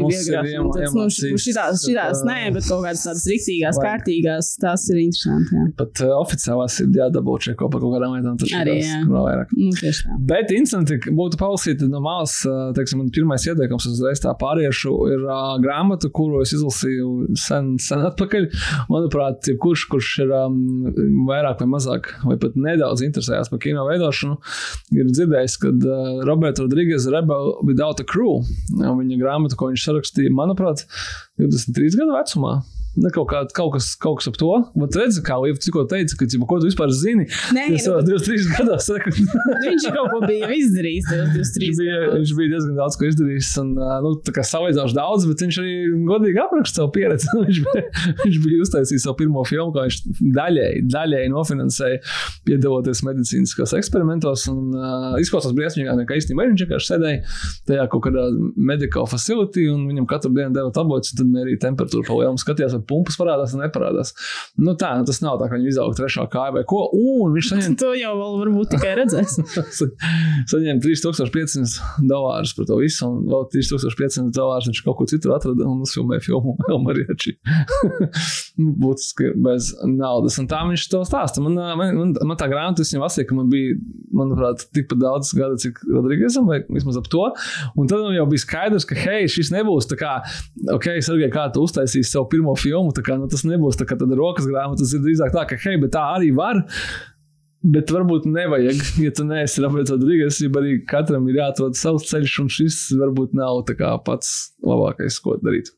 mums ir biogrāfija. un tas, Nu, šitās, šitās, tā- nē, bet kaut kādas tādas riktīgās, kārtīgās, tās ir interesanti, jā. Pat uh, oficiālās ir jādabū čeko par kaut kādām lietām. tas Arī, jā. vairāk. Nu, tieši tā. Bet interesanti būtu palasīt no malas, teiksim, man pirmais ieteikums uzreiz tā pāriešu ir uh, grāmata, kuru es izlasīju sen, sen atpakaļ. Manuprāt, kurš, kurš ir um, vairāk vai mazāk, vai pat nedaudz interesējās par kino veidošanu, ir dzirdējis, ka uh, Roberta Rodrīgas Rebel Without a Crew, un viņa grāmata, ko viņš sarakstīja, manuprāt, 23 gadu vecumā. Ne, kaut, kā, kaut, kas, kaut kas ap to. Man redz, kā Līta tikko teica, ka, ko tu vispār zini. Nē, Es nu, savā 23 gados saku, viņš kaut ko bija izdarījis, Viņš 23 bija, viņš bija diezgan daudz ko izdarījis. Un, nu, tā kā salīdzinoši daudz, bet viņš arī godīgi apraksta savu pieredzi. [LAUGHS] viņš, bija, viņš bija uztaisījis savu pirmo filmu, ko viņš daļēji, daļēji nofinansēja, piedaloties medicīniskos eksperimentos. Un, uh, izklausās briesmīgāk, nekā īstenībā viņš vienkārši sēdēja tajā kaut kādā medical facility, un viņam katru dienu deva tabletes, tad mērīja temperatūru pa lielu, skatījās, vai pumpas parādās vai neparādās. Nu, tā, tas nav tā, ka viņi izauga trešā kāja vai ko, un viņš saņem [LAUGHS] To jau vēl varbūt tikai redzēs. [LAUGHS] Saņēma 3500 dolārus par to visu, un vēl 3500 dolārus viņš kaut kur citur atrada un uzfilmēja filmu [LAUGHS] El Marieči. Būtiski bez naudas. Un tā viņš to stāsta. Man, man, man, man tā grāmata, es viņam lasīju, ka man bija, manuprāt, tikpat daudz gadu, cik Rodrīgesam, vai vismaz ap to. Un tad jau bija skaidrs, ka, hei, šis nebūs tā kā, ok, Sergei, kā tu uztaisīsi savu pirmo filmu, kā, nu, tas nebūs tā kā tāda rokas grāmata, tas ir drīzāk tā, ka, hei, bet tā arī var. Bet varbūt nevajag, ja tu neesi Roberts Rodrīgas, ja arī katram ir jāatrod savs ceļš, un šis varbūt nav kā pats labākais, ko darīt.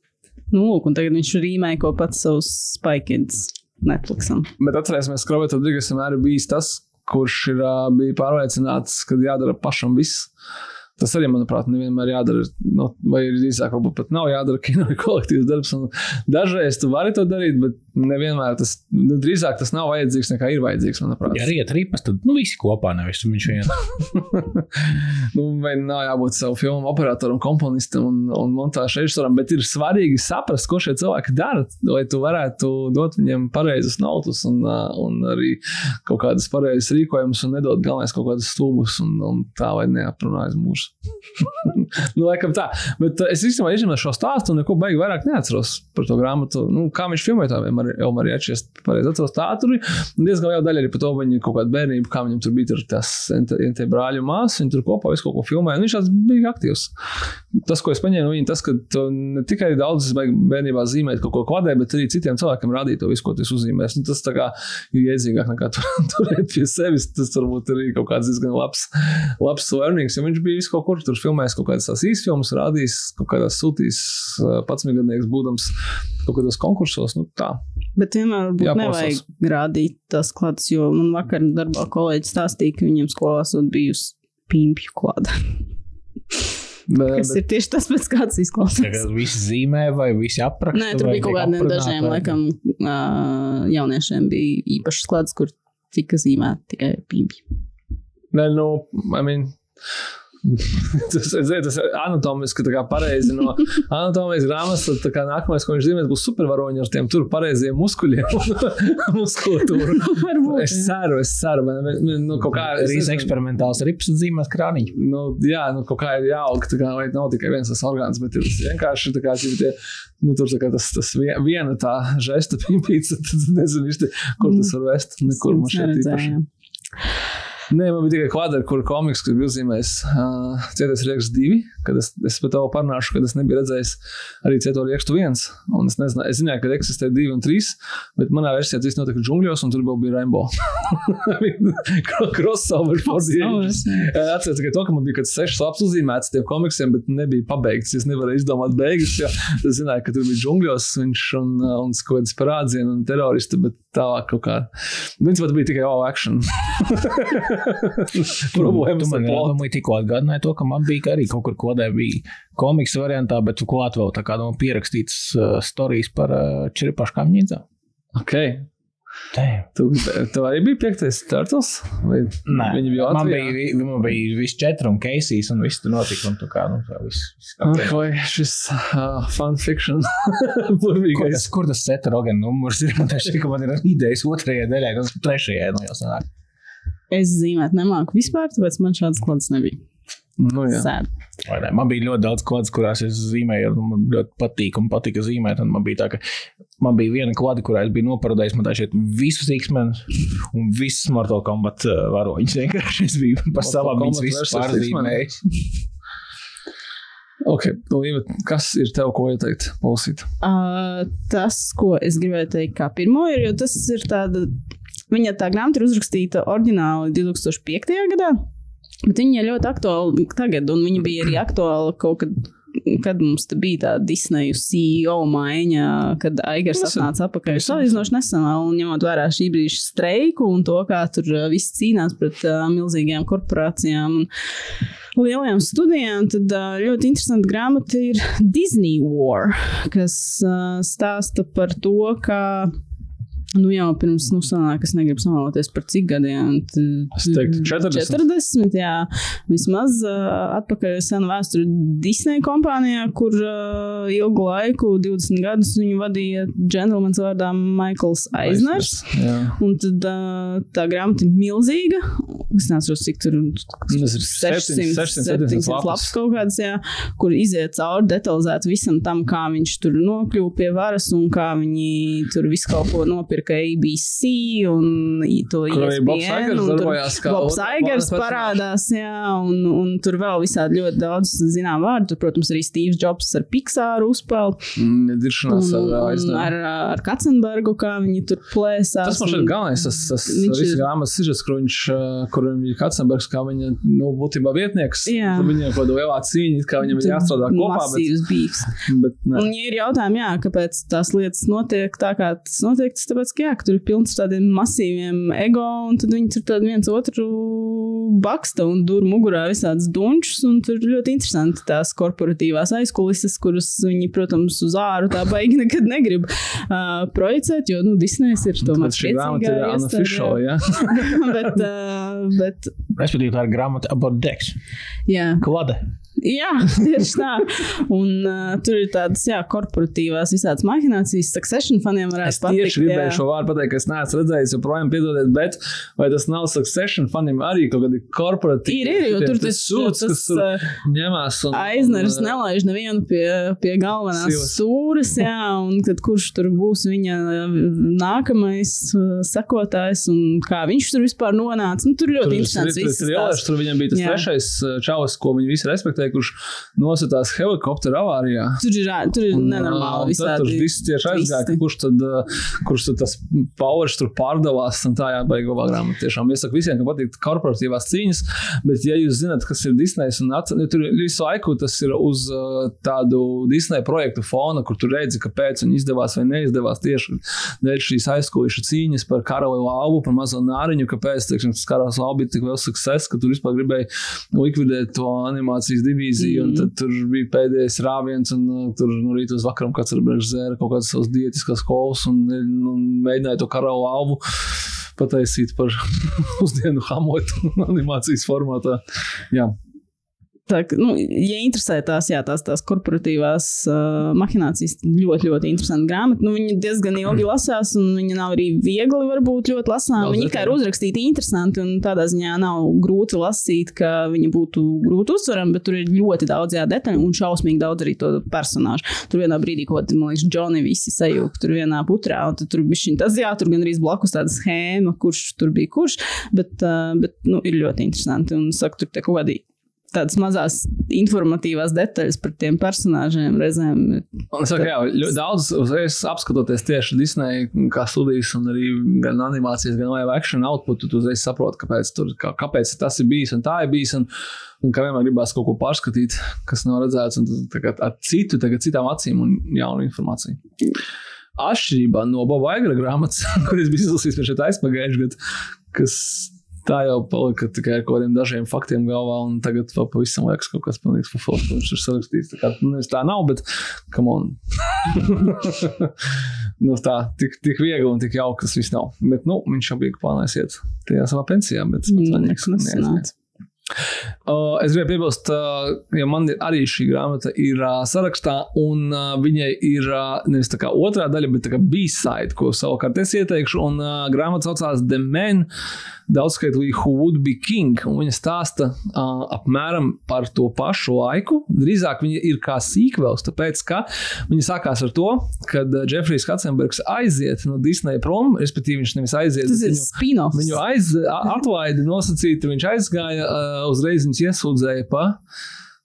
Nu, lūk, un tagad viņš rīmē ko pats savus Spikins Netflixam. Bet atcerēsimies, ka Roberts Rodrīgas vienmēr ir bijis tas, kurš ir, bija pārliecināts, ka jādara pašam viss. Tas arī, manuprāt, nevienmēr jādara. No, vai ir drīzāk, varbūt pat nav jādara kino [LAUGHS] kolektīvs darbs. Dažreiz tu vari to darīt, bet nevienmēr tas, nu, drīzāk tas nav vajadzīgs nekā ir vajadzīgs, manuprāt. Ja riet ripas, tad nu, visi kopā nevis viņš viens. [LAUGHS] nu, vai nav jābūt savu filmu operatoram, komponistam un, un montāžu režisoram, bet ir svarīgi saprast, ko šie cilvēki dara, lai tu varētu dot viņiem pareizus naudas un, un arī kaut kādas pareizas rīkojumus un nedot galvenais kaut kādus stūmus un, un tā, lai neaprunājas mūžs. [LAUGHS] nu, laikam tā. Bet uh, es īstenībā izņēmu šo stāstu un neko baigi vairāk neatceros par to grāmatu. Nu, kā viņš filmēja to Elmari Ečs, pareizi atceros tā tur. Diezgan liela daļa arī par to viņa kaut kādu bērnību, kā viņam tur bija tur tas NT brāļu māsas, viņi tur kopā visu kaut ko filmēja. Viņš tāds bija aktīvs. Tas, ko es paņēmu no viņa, tas, ka ne tikai daudz bērnībā zīmēt kaut ko kvadrē, bet arī citiem cilvēkiem rādīt to visu, ko tu uzzīmēs. Nu, tas tā kā ir iedzīgāk nekā tur, [LAUGHS] turēt pie sevis. Tas varbūt arī kaut kāds diezgan labs, labs learnings, jo viņš bija visu kaut kur tur filmējis kaut kādas tās īsfilmas, rādījis kaut kādās sūtīs pats gadnieks būdams kaut kādos konkursos. Nu, tā. Bet vienmēr varbūt nevajag rādīt tās klātes, jo man vakar darbā kolēģis stāstīja, ka viņam skolās bijusi pimpju klāta. Bet... ir tieši tas, pēc kāds izklausās. Tagad visi zīmē vai visi apraksta? Nē, tur bija kaut kādiem dažiem, vai... laikam, uh, jauniešiem bija īpašas klātes, kur tika zīmēti tikai pimpji. Nē, nu, I mean, [LAUGHS] tas, ir anatomiski pareizi. No anatomijas grāmatas tad nākamais, ko viņš zīmēs, būs supervaroņi ar tiem tur pareiziem muskuļiem un [LAUGHS] muskulatūru. [LAUGHS] es ceru, es ceru. Man, nu, kaut kā arī eksperimentāls rips zīmēs krāniņu. Nu, jā, nu, kaut kā ir jāaug, tā kā nav tikai viens tas orgāns, bet ir vienkārši tā kā tie, nu, tur tā kā tas, tas viena tā žesta pimpīca, tad nezinu īsti, kur tas var vest. Nekur man šeit īpaši. Nē, man bija tikai kvadrants, kur komiks, kas bija uzzīmējis uh, Cietais rieksts divi, kad es, es par to parunāšu, kad es nebiju redzējis arī Cieto riekstu viens. Un es, nezināju, es zināju, ka eksistē divi un trīs, bet manā versijā tas notika džungļos, un tur bija Rainbow. [LAUGHS] Crossover fordienas. Atceros tikai to, ka man bija kaut kāds sešs labs uzzīmēts tiem komiksiem, bet nebija pabeigts. Es nevarēju izdomāt beigas, jo es zināju, ka tur bija džungļos viņš un, un kaut kāds parādzieni un teroristi, bet tālāk kaut kā. Viņš pat bija tikai all action. [LAUGHS] Problēmas ar plānu. Tikko atgādināja to, ka man bija arī kaut kur kodē bija komiks variantā, bet klāt vēl tā kā no nu, pierakstīts uh, stāstījis par uh, čiripaškām ņīdzām. Okay. Tu, tu arī biji piektais turtles? Nē, viņi bija man bija, man bija visi četri un keisīs, un viss tur notika. Un tu kā, nu, tā viss. Vai šis uh, fanfiction? [LAUGHS] kur, tas, kur tas seta rogan numurs ir? Man tieši, ka man ir idejas otrajai daļai, tas trešajai nu jau sanāk. Es zīmēt nemāku vispār, tāpēc man šāds klāts nebija. Nu, man bija ļoti daudz klāts, kurās es zīmēju, un man ļoti patīk un patika zīmēt. Man bija tā, ka man bija viena klāta, kurā es biju noparodējis, man tā šeit visus X-menus un visus Mortal Kombat uh, varoņus. [LAUGHS] Vienkārši es biju pa savām viņas visus pārzīmējis. [LAUGHS] Okay, nu, kas ir tev, ko ieteikt? Pausīt? Uh, tas, ko es gribēju teikt, kā pirmo, ir, jo tas ir tāda Viņa tā grāmata ir uzrakstīta oriģināli 2005. gadā, bet viņa ir ļoti aktuāla tagad, un viņa bija arī aktuāla kaut kad. Kad mums bija tā Disneja CEO maiņa, kad Aigars atnāca atpakaļ. Salīdzinoši nesen, un ņemot vērā šī brīža streiku un to, kā tur viss cīnās pret uh, milzīgajām korporācijām un lielajām studijām, tad uh, ļoti interesanta grāmata ir Disney War, kas uh, stāsta par to, kā Nu jau pirms, nu, sanāk, es negribu samaloties par cik gadiem. Es teiktu, 40. 40, jā. Vismaz uh, atpakaļ senu vēsturi Disney kompānijā, kur uh, ilgu laiku, 20 gadus, viņu vadīja džentlmenis vārdā Maikls Aizners. Un tad uh, tā grāmata ir milzīga. Es nezinu, cik tur ir 600, 600, 700 lapas kaut kādas, jā, kur iziet cauri detalizēti visam tam, kā viņš tur nokļuva pie varas un kā viņi tur visu kaut ko nopirka nopirka ABC un to ISBN. Un tur Bobs Aigers parādās, jā, un, un tur vēl visādi ļoti daudz zinām vārdu. Tur, protams, arī Steve's Jobs ar Pixāru uzpeld. Nediršanās mm, ar aizdevumu. Ar, ar Katzenbergu, kā viņi tur plēsās. Tas man šeit galvenais, tas, tas ir grāmatas sižets, kur viņš, kur viņa Katzenbergs, kā viņa, nu, būtībā vietnieks. Jā. Viņam kaut kāda lielā cīņa, kā viņam ir jāstrādā kopā. Bet. Bet, un ja ir jautājumi, jā, kāpēc tās lietas notiek tā, kā tas notiek, tas tāpēc, ka, jā, ka tur ir pilns tādiem masīviem ego, un tad viņi tur tad viens otru baksta un dur mugurā visādas dunčus, un tur ļoti interesanti tās korporatīvās aizkulises, kuras viņi, protams, uz āru tā baigi nekad negrib uh, projicēt, jo, nu, Disneys ir tomēr šī grāmata ir unofficial, jā. [LAUGHS] bet, uh, bet... Respektīvi, tā ir grāmata about Dex. Jā. Klade. Jā, [LAUGHS] tieši tā. Un uh, tur ir tādas, jā, korporatīvās visādas mahinācijas. Succession faniem varētu Es patikt. tieši gribēju jā. šo vārdu pateikt, ka es neesmu redzējis, joprojām piedodiet, bet vai tas nav succession faniem arī kaut kādi korporatīvi? Ir, ir, jo tur tas, sūds, tas kas tur ņemās. Un, Aizners un, nelaiž nevienu pie, pie galvenās Sivas. stūres, jā, un tad kurš tur būs viņa nākamais sekotājs un kā viņš tur vispār nonāca. Nu, tur ļoti interesants Tur, viss. tur, tur, tur viņam bija tas Jā. trešais čalis, ko viņi visi respektēja, kurš nositās helikoptera avārijā. Tur ir, tur ir Un, nenormāli tad Tur visādi. viss tieši aizgāja, kurš tad, kurš tad tas powers tur pārdevās. un Tā jābaig labā grāmata. Tiešām iesaku visiem, ka patīk korporatīvās cīņas, bet ja jūs zināt, kas ir Disneja un at, ja tur visu laiku tas ir uz tādu Disneja projektu fona, kur tu redzi, kāpēc viņi izdevās vai neizdevās tieši dēļ šīs aizkulisku cīņas par karalu lauvu, par mazo nāriņu, kāpēc teiksim, tas karalis lauva bija tik liels success, ka tur vispār gribēja likvidēt to animācijas divīziju, mm. un tad tur bija pēdējais rāviens, un uh, tur no rīta uz vakaram kāds ar brīžu zēra kaut kādas savas dietiskās kolas un, un mēģināja to karalu lauvu pataisīt par [LAUGHS] pusdienu hamotu [LAUGHS] animācijas formātā. Jā. Tā, nu, ja interesē tās, jā, tās, tās korporatīvās uh, mahinācijas, ļoti, ļoti interesanti grāmata. Nu, viņa diezgan ilgi lasās, un viņa nav arī viegli, varbūt ļoti lasāma. Viņa kā ir uzrakstīta interesanti, un tādā ziņā nav grūti lasīt, ka viņa būtu grūti uztverama, bet tur ir ļoti daudz jā, detaļu un šausmīgi daudz arī to personāžu. Tur vienā brīdī, ko man liekas, Džoni visi sajūta tur vienā putrā, un tur bija šī tas, jā, tur gan arī blakus tāda schēma, kurš tur bija kurš, bet, uh, bet nu, ir ļoti interesanti. Un saku, tur kaut kādi tādas mazās informatīvās detaļas par tiem personāžiem reizēm. Es saku, jā, ļoti daudz uzreiz apskatoties tieši Disneja kā studijas, un arī gan animācijas, gan live action output, tu uzreiz saproti, kāpēc, tur, kā, kāpēc tas ir bijis un tā ir bijis. Un, un kā vienmēr gribās kaut ko pārskatīt, kas nav redzēts, un tagad ar citu, tagad citām acīm un jaunu informāciju. Atšķirībā no Boba Aigra grāmatas, [LAUGHS] kuras bija izlasījis pirms šeit aizpagājušajā gadā, kas tā jau palika tikai ar kaut kādiem dažiem faktiem galvā, un tagad vēl pavisam liekas kaut kas pilnīgs fufels, kurš ir sarakstīts. Tā kā nu, tā nav, bet come on. [LAUGHS] nu, tā tik, tik viegli un tik jauki tas viss nav. Bet, nu, viņš jau bija plānojis iet tajā savā pensijā, bet Mm, mm, nekas nesanāca. Uh, es gribēju piebilst, uh, ja man ir arī šī grāmata ir uh, sarakstā, un uh, viņai ir uh, nevis tā kā otrā daļa, bet kā B-side, ko savukārt es ieteikšu. Un uh, grāmata saucās The Man, daudzskaitlī Who Would Be King. Viņa stāsta uh, apmēram par to pašu laiku. Drīzāk viņa ir kā sīkvels, tāpēc ka viņa sākās ar to, kad Jeffrijs Katzenbergs aiziet no Disneja prom, respektīvi viņš nevis aiziet. Bet viņu-. Viņu aiz, atlaidi nosacīti, viņš aizgāja, uh, uzreiz viņus iesūdzēja pa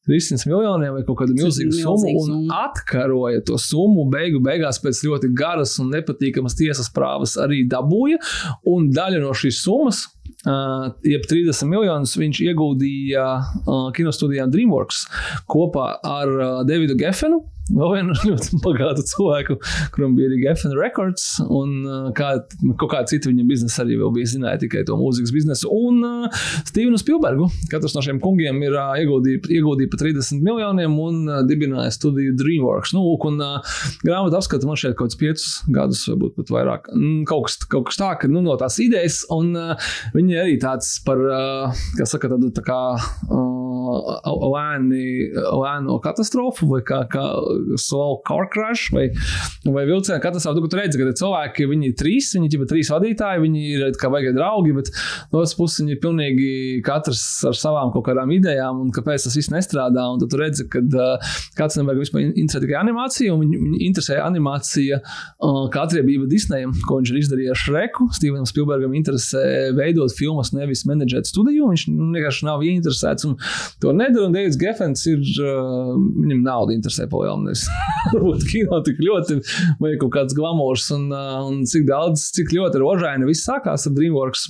300 miljoniem vai kaut kādu milzīgu summu un atkaroja to summu. Beigu beigās pēc ļoti garas un nepatīkamas tiesas prāvas arī dabūja, un daļa no šīs summas. Uh, jeb 30 miljonus viņš ieguldīja uh, kinostudijā DreamWorks kopā ar uh, Davidu Geffenu, vēl vienu [LAUGHS] ļoti bagātu cilvēku, kuram bija arī Geffen Records, un uh, kā, kaut kāda cita viņa biznesa arī bija, zināja tikai to mūzikas biznesu, un uh, Stevenu Spielbergu. Katrs no šiem kungiem ir uh, ieguldījis pa 30 miljoniem un uh, dibināja studiju DreamWorks. Nu, un uh, grāmatu apskata man šeit kaut kāds piecus gadus, varbūt pat vairāk. Mm, kaut, kas, kaut kas tā, ka nu, no tās idejas, un uh, viņi arī tāds par, uh, kā saka, tādu tā kā uh, lēni, lēno katastrofu vai kā, kā slow car crash vai, vai vilciena katastrofa. Tu, tu redzi, ka cilvēki, viņi ir trīs, viņi ir trīs vadītāji, viņi ir kā vajag draugi, bet no otras puses viņi ir pilnīgi katrs ar savām kaut kādām idejām un kāpēc tas viss nestrādā. Un tad tu redzi, ka uh, kāds nevajag vispār interesē tikai animācija, un viņu interesē animācija uh, kā atriebība Disneyam, ko viņš ir izdarījis ar Šreku. Stevenam Spielbergam interesē veidot filmas, nevis menedžēt studiju. Viņš nu, vienkārši nav ieinteresēts un to nedara. Un Deivids Gefens ir, uh, viņam nauda interesē palielināt. Nevis [LAUGHS] varbūt kino tik ļoti, vai kaut kāds glamūrs, un, uh, un cik daudz, cik ļoti rožaini viss sākās ar DreamWorks.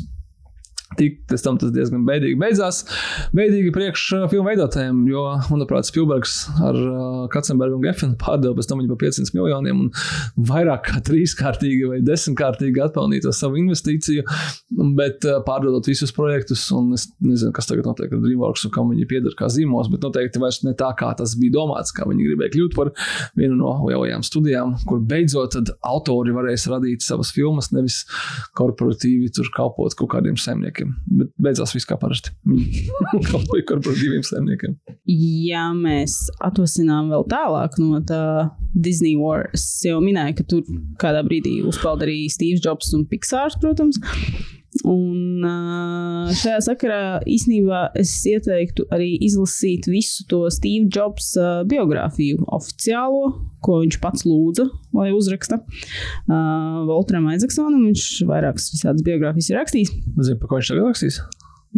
Tik, tam tas diezgan bēdīgi beidzās. Bēdīgi priekš uh, veidotājiem, jo, manuprāt, Spielbergs ar uh, Katzenbergu un Gefenu pārdeva pēc tam viņu par 500 miljoniem un vairāk kā trīskārtīgi vai desmitkārtīgi atpelnīja savu investīciju, bet uh, pārdodot visus projektus, un es nezinu, kas tagad notiek ar DreamWorks un kam viņi pieder kā zīmos, bet noteikti vairs ne tā, kā tas bija domāts, kā viņi gribēja kļūt par vienu no lielajām studijām, kur beidzot autori varēs radīt savas filmas, nevis korporatīvi tur kalpot kaut kādiem saimniekiem saimniekiem. Bet beidzās viss kā parasti. [LAUGHS] Ko korporatīviem saimniekiem. Ja mēs atvasinām vēl tālāk no tā Disney War, es jau minēju, ka tur kādā brīdī uzpeld arī Steve Jobs un Pixārs, protams. Un šajā sakarā īsnībā es ieteiktu arī izlasīt visu to Steve Jobs biogrāfiju, oficiālo, ko viņš pats lūdza, lai uzraksta. Volteram Aizaksonam viņš vairākas visādas biogrāfijas ir rakstījis. Zinu, par ko viņš tagad rakstīs.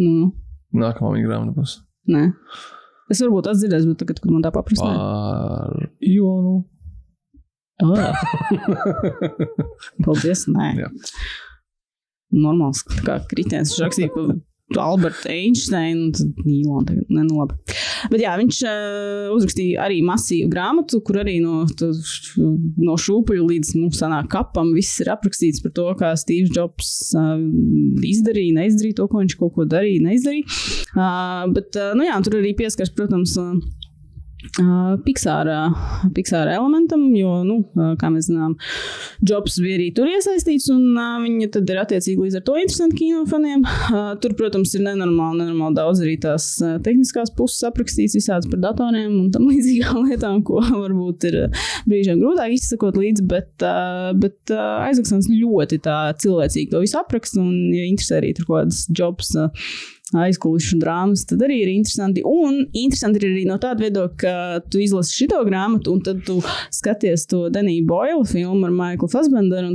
Nu, Nākamā viņa grāmata būs nē. Es varbūt atdzirdēju, bet tagad, kad man tā paprasīja, par Ionu. oh, [LAUGHS] paldies. Nē, Jā. Normāls kā kritiens. Viņš rakstīja par Albertu Einsteinu, tad tagad- Ne, nu labi. Bet jā, viņš uh, uzrakstīja arī masīvu grāmatu, kur arī no, tu, no šūpuļa līdz nu, sanāk kapam viss ir aprakstīts par to, kā Steve Jobs uh, izdarīja, neizdarīja to, ko viņš kaut ko darīja, neizdarīja. Uh, bet uh, nu, jā, tur arī pieskars, protams, Uh, Pixāra, Pixāra elementam, jo, nu, kā mēs zinām, Jobs bija arī tur iesaistīts, un viņa tad ir attiecīgi līdz ar to interesanti kinofaniem. Tur, protams, ir nenormāli, nenormāli daudz arī tās tehniskās puses aprakstīts visādas par datoriem un tam [LAUGHS] līdzīgām lietām, ko varbūt ir brīžiem grūtāk izsakot līdzi, bet, bet Aizaksons ļoti tā cilvēcīgi to visu apraksta, un, ja interesē arī tur kaut kādas Jobs. Uh, aizkulisku drāmas, tad arī ir interesanti. Un interesanti ir arī no tāda viedokļa, ka tu izlasi šo grāmatu, un tad tu skaties to Deniju Boila filmu ar Maiklu Fasbenderu.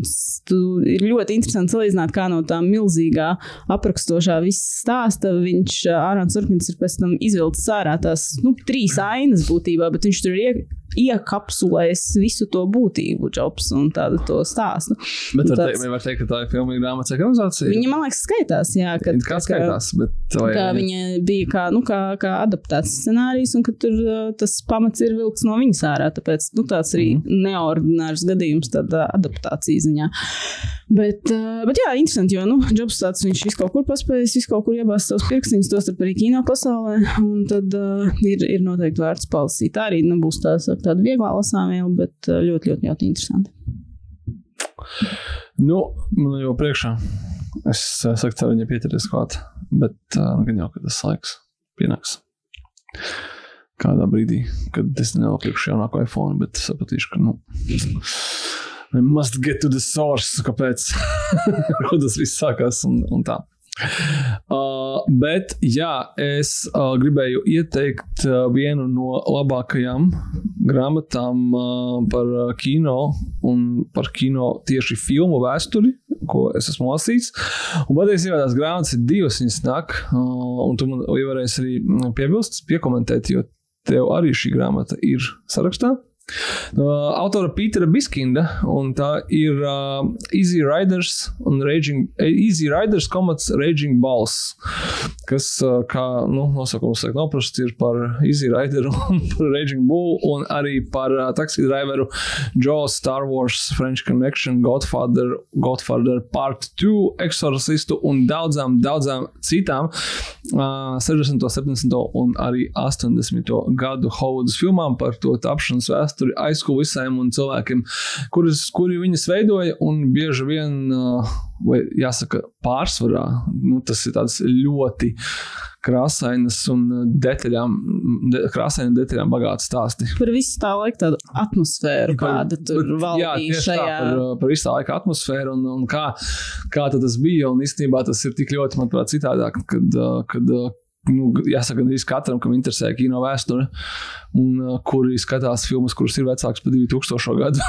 Ir ļoti interesanti salīdzināt, kā no tā milzīgā aprakstošā visa stāsta viņš, Ārāns Urkins, ir pēc tam izvilcis ārā tās nu, trīs ainas būtībā, bet viņš tur ir iekapsulējis visu to būtību, Jobs un tādu to stāstu. Bet Un var, tāds- teikt, var teikt, ka tā ir filma grāmatas ekranizācija. Viņa, man liekas, skaitās, jā, kad, Kā skaitās, bet vai, Kā viņa bija kā, nu, kā, kā adaptēts scenārijs, un ka tur tas pamats ir vilks no viņas ārā. Tāpēc nu, tāds arī Mhm. neordinārs gadījums, tādā adaptācijas ziņā. Bet, bet jā, interesanti, jo nu, Jobs tāds viņš visu kaut kur paspējis, visu kaut kur iebāzt savus pirkstiņus, tos arī kino pasaulē. Un tad uh, ir, ir noteikti vērts palasīt. Tā arī nebūs tā, saka, tāda vieglā lasāmviela, bet uh, ļoti, ļoti, ļoti interesanti. Nu, man jau priekšā. Es uh, saku, tā viņa pieturēs klāt. Bet uh, gan jau, ka tas laiks pienāks. Kādā brīdī, kad es nenopirkšu jaunāko iPhone, bet sapratīšu, ka, nu, I must get to the source, kāpēc [LAUGHS] tas viss sākās un, un tā. [LAUGHS] Uh, bet, jā, es uh, gribēju ieteikt uh, vienu no labākajām grāmatām uh, par uh, kino un par kino tieši filmu vēsturi, ko es esmu lasījis. Un patiesībā tās grāmatas ir divas, viņas nāk, uh, un tu man varēsi arī mm, piebilst, piekomentēt, jo tev arī šī grāmata ir sarakstā. No autora Pītera Biskinda, un tā ir uh, Easy Riders un Raging, Easy Riders komats Raging Balls, kas, uh, kā nu, nosaukums saka, noprasts ir par Easy Rideru un [LAUGHS] par Raging Bull, un arī par uh, taksi driveru Jaws, Star Wars, French Connection, Godfather, Godfather Part 2, Exorcistu un daudzām, daudzām citām uh, 60., 70. un arī 80. gadu Hovudas filmām par to tapšanas vēsturi aizkulisēm un cilvēkiem, kuras, kuri viņas veidoja, un bieži vien, uh, vai jāsaka, pārsvarā, nu, tas ir ļoti krāsainas un detaļām, de, krāsaini detaļām bagāts stāsti. Par visu tā laika tādu atmosfēru, kāda tur Bet, jā, valdīja tieši tā, šajā. par, par visu tā laika atmosfēru un, un kā, kā tas bija. Un īstenībā tas ir tik ļoti, manuprāt, citādāk, kad, uh, kad uh, nu, jāsaka, gandrīz katram, kam interesē kino vēsture, un uh, kuri skatās filmas, kuras ir vecākas par 2000. gadu.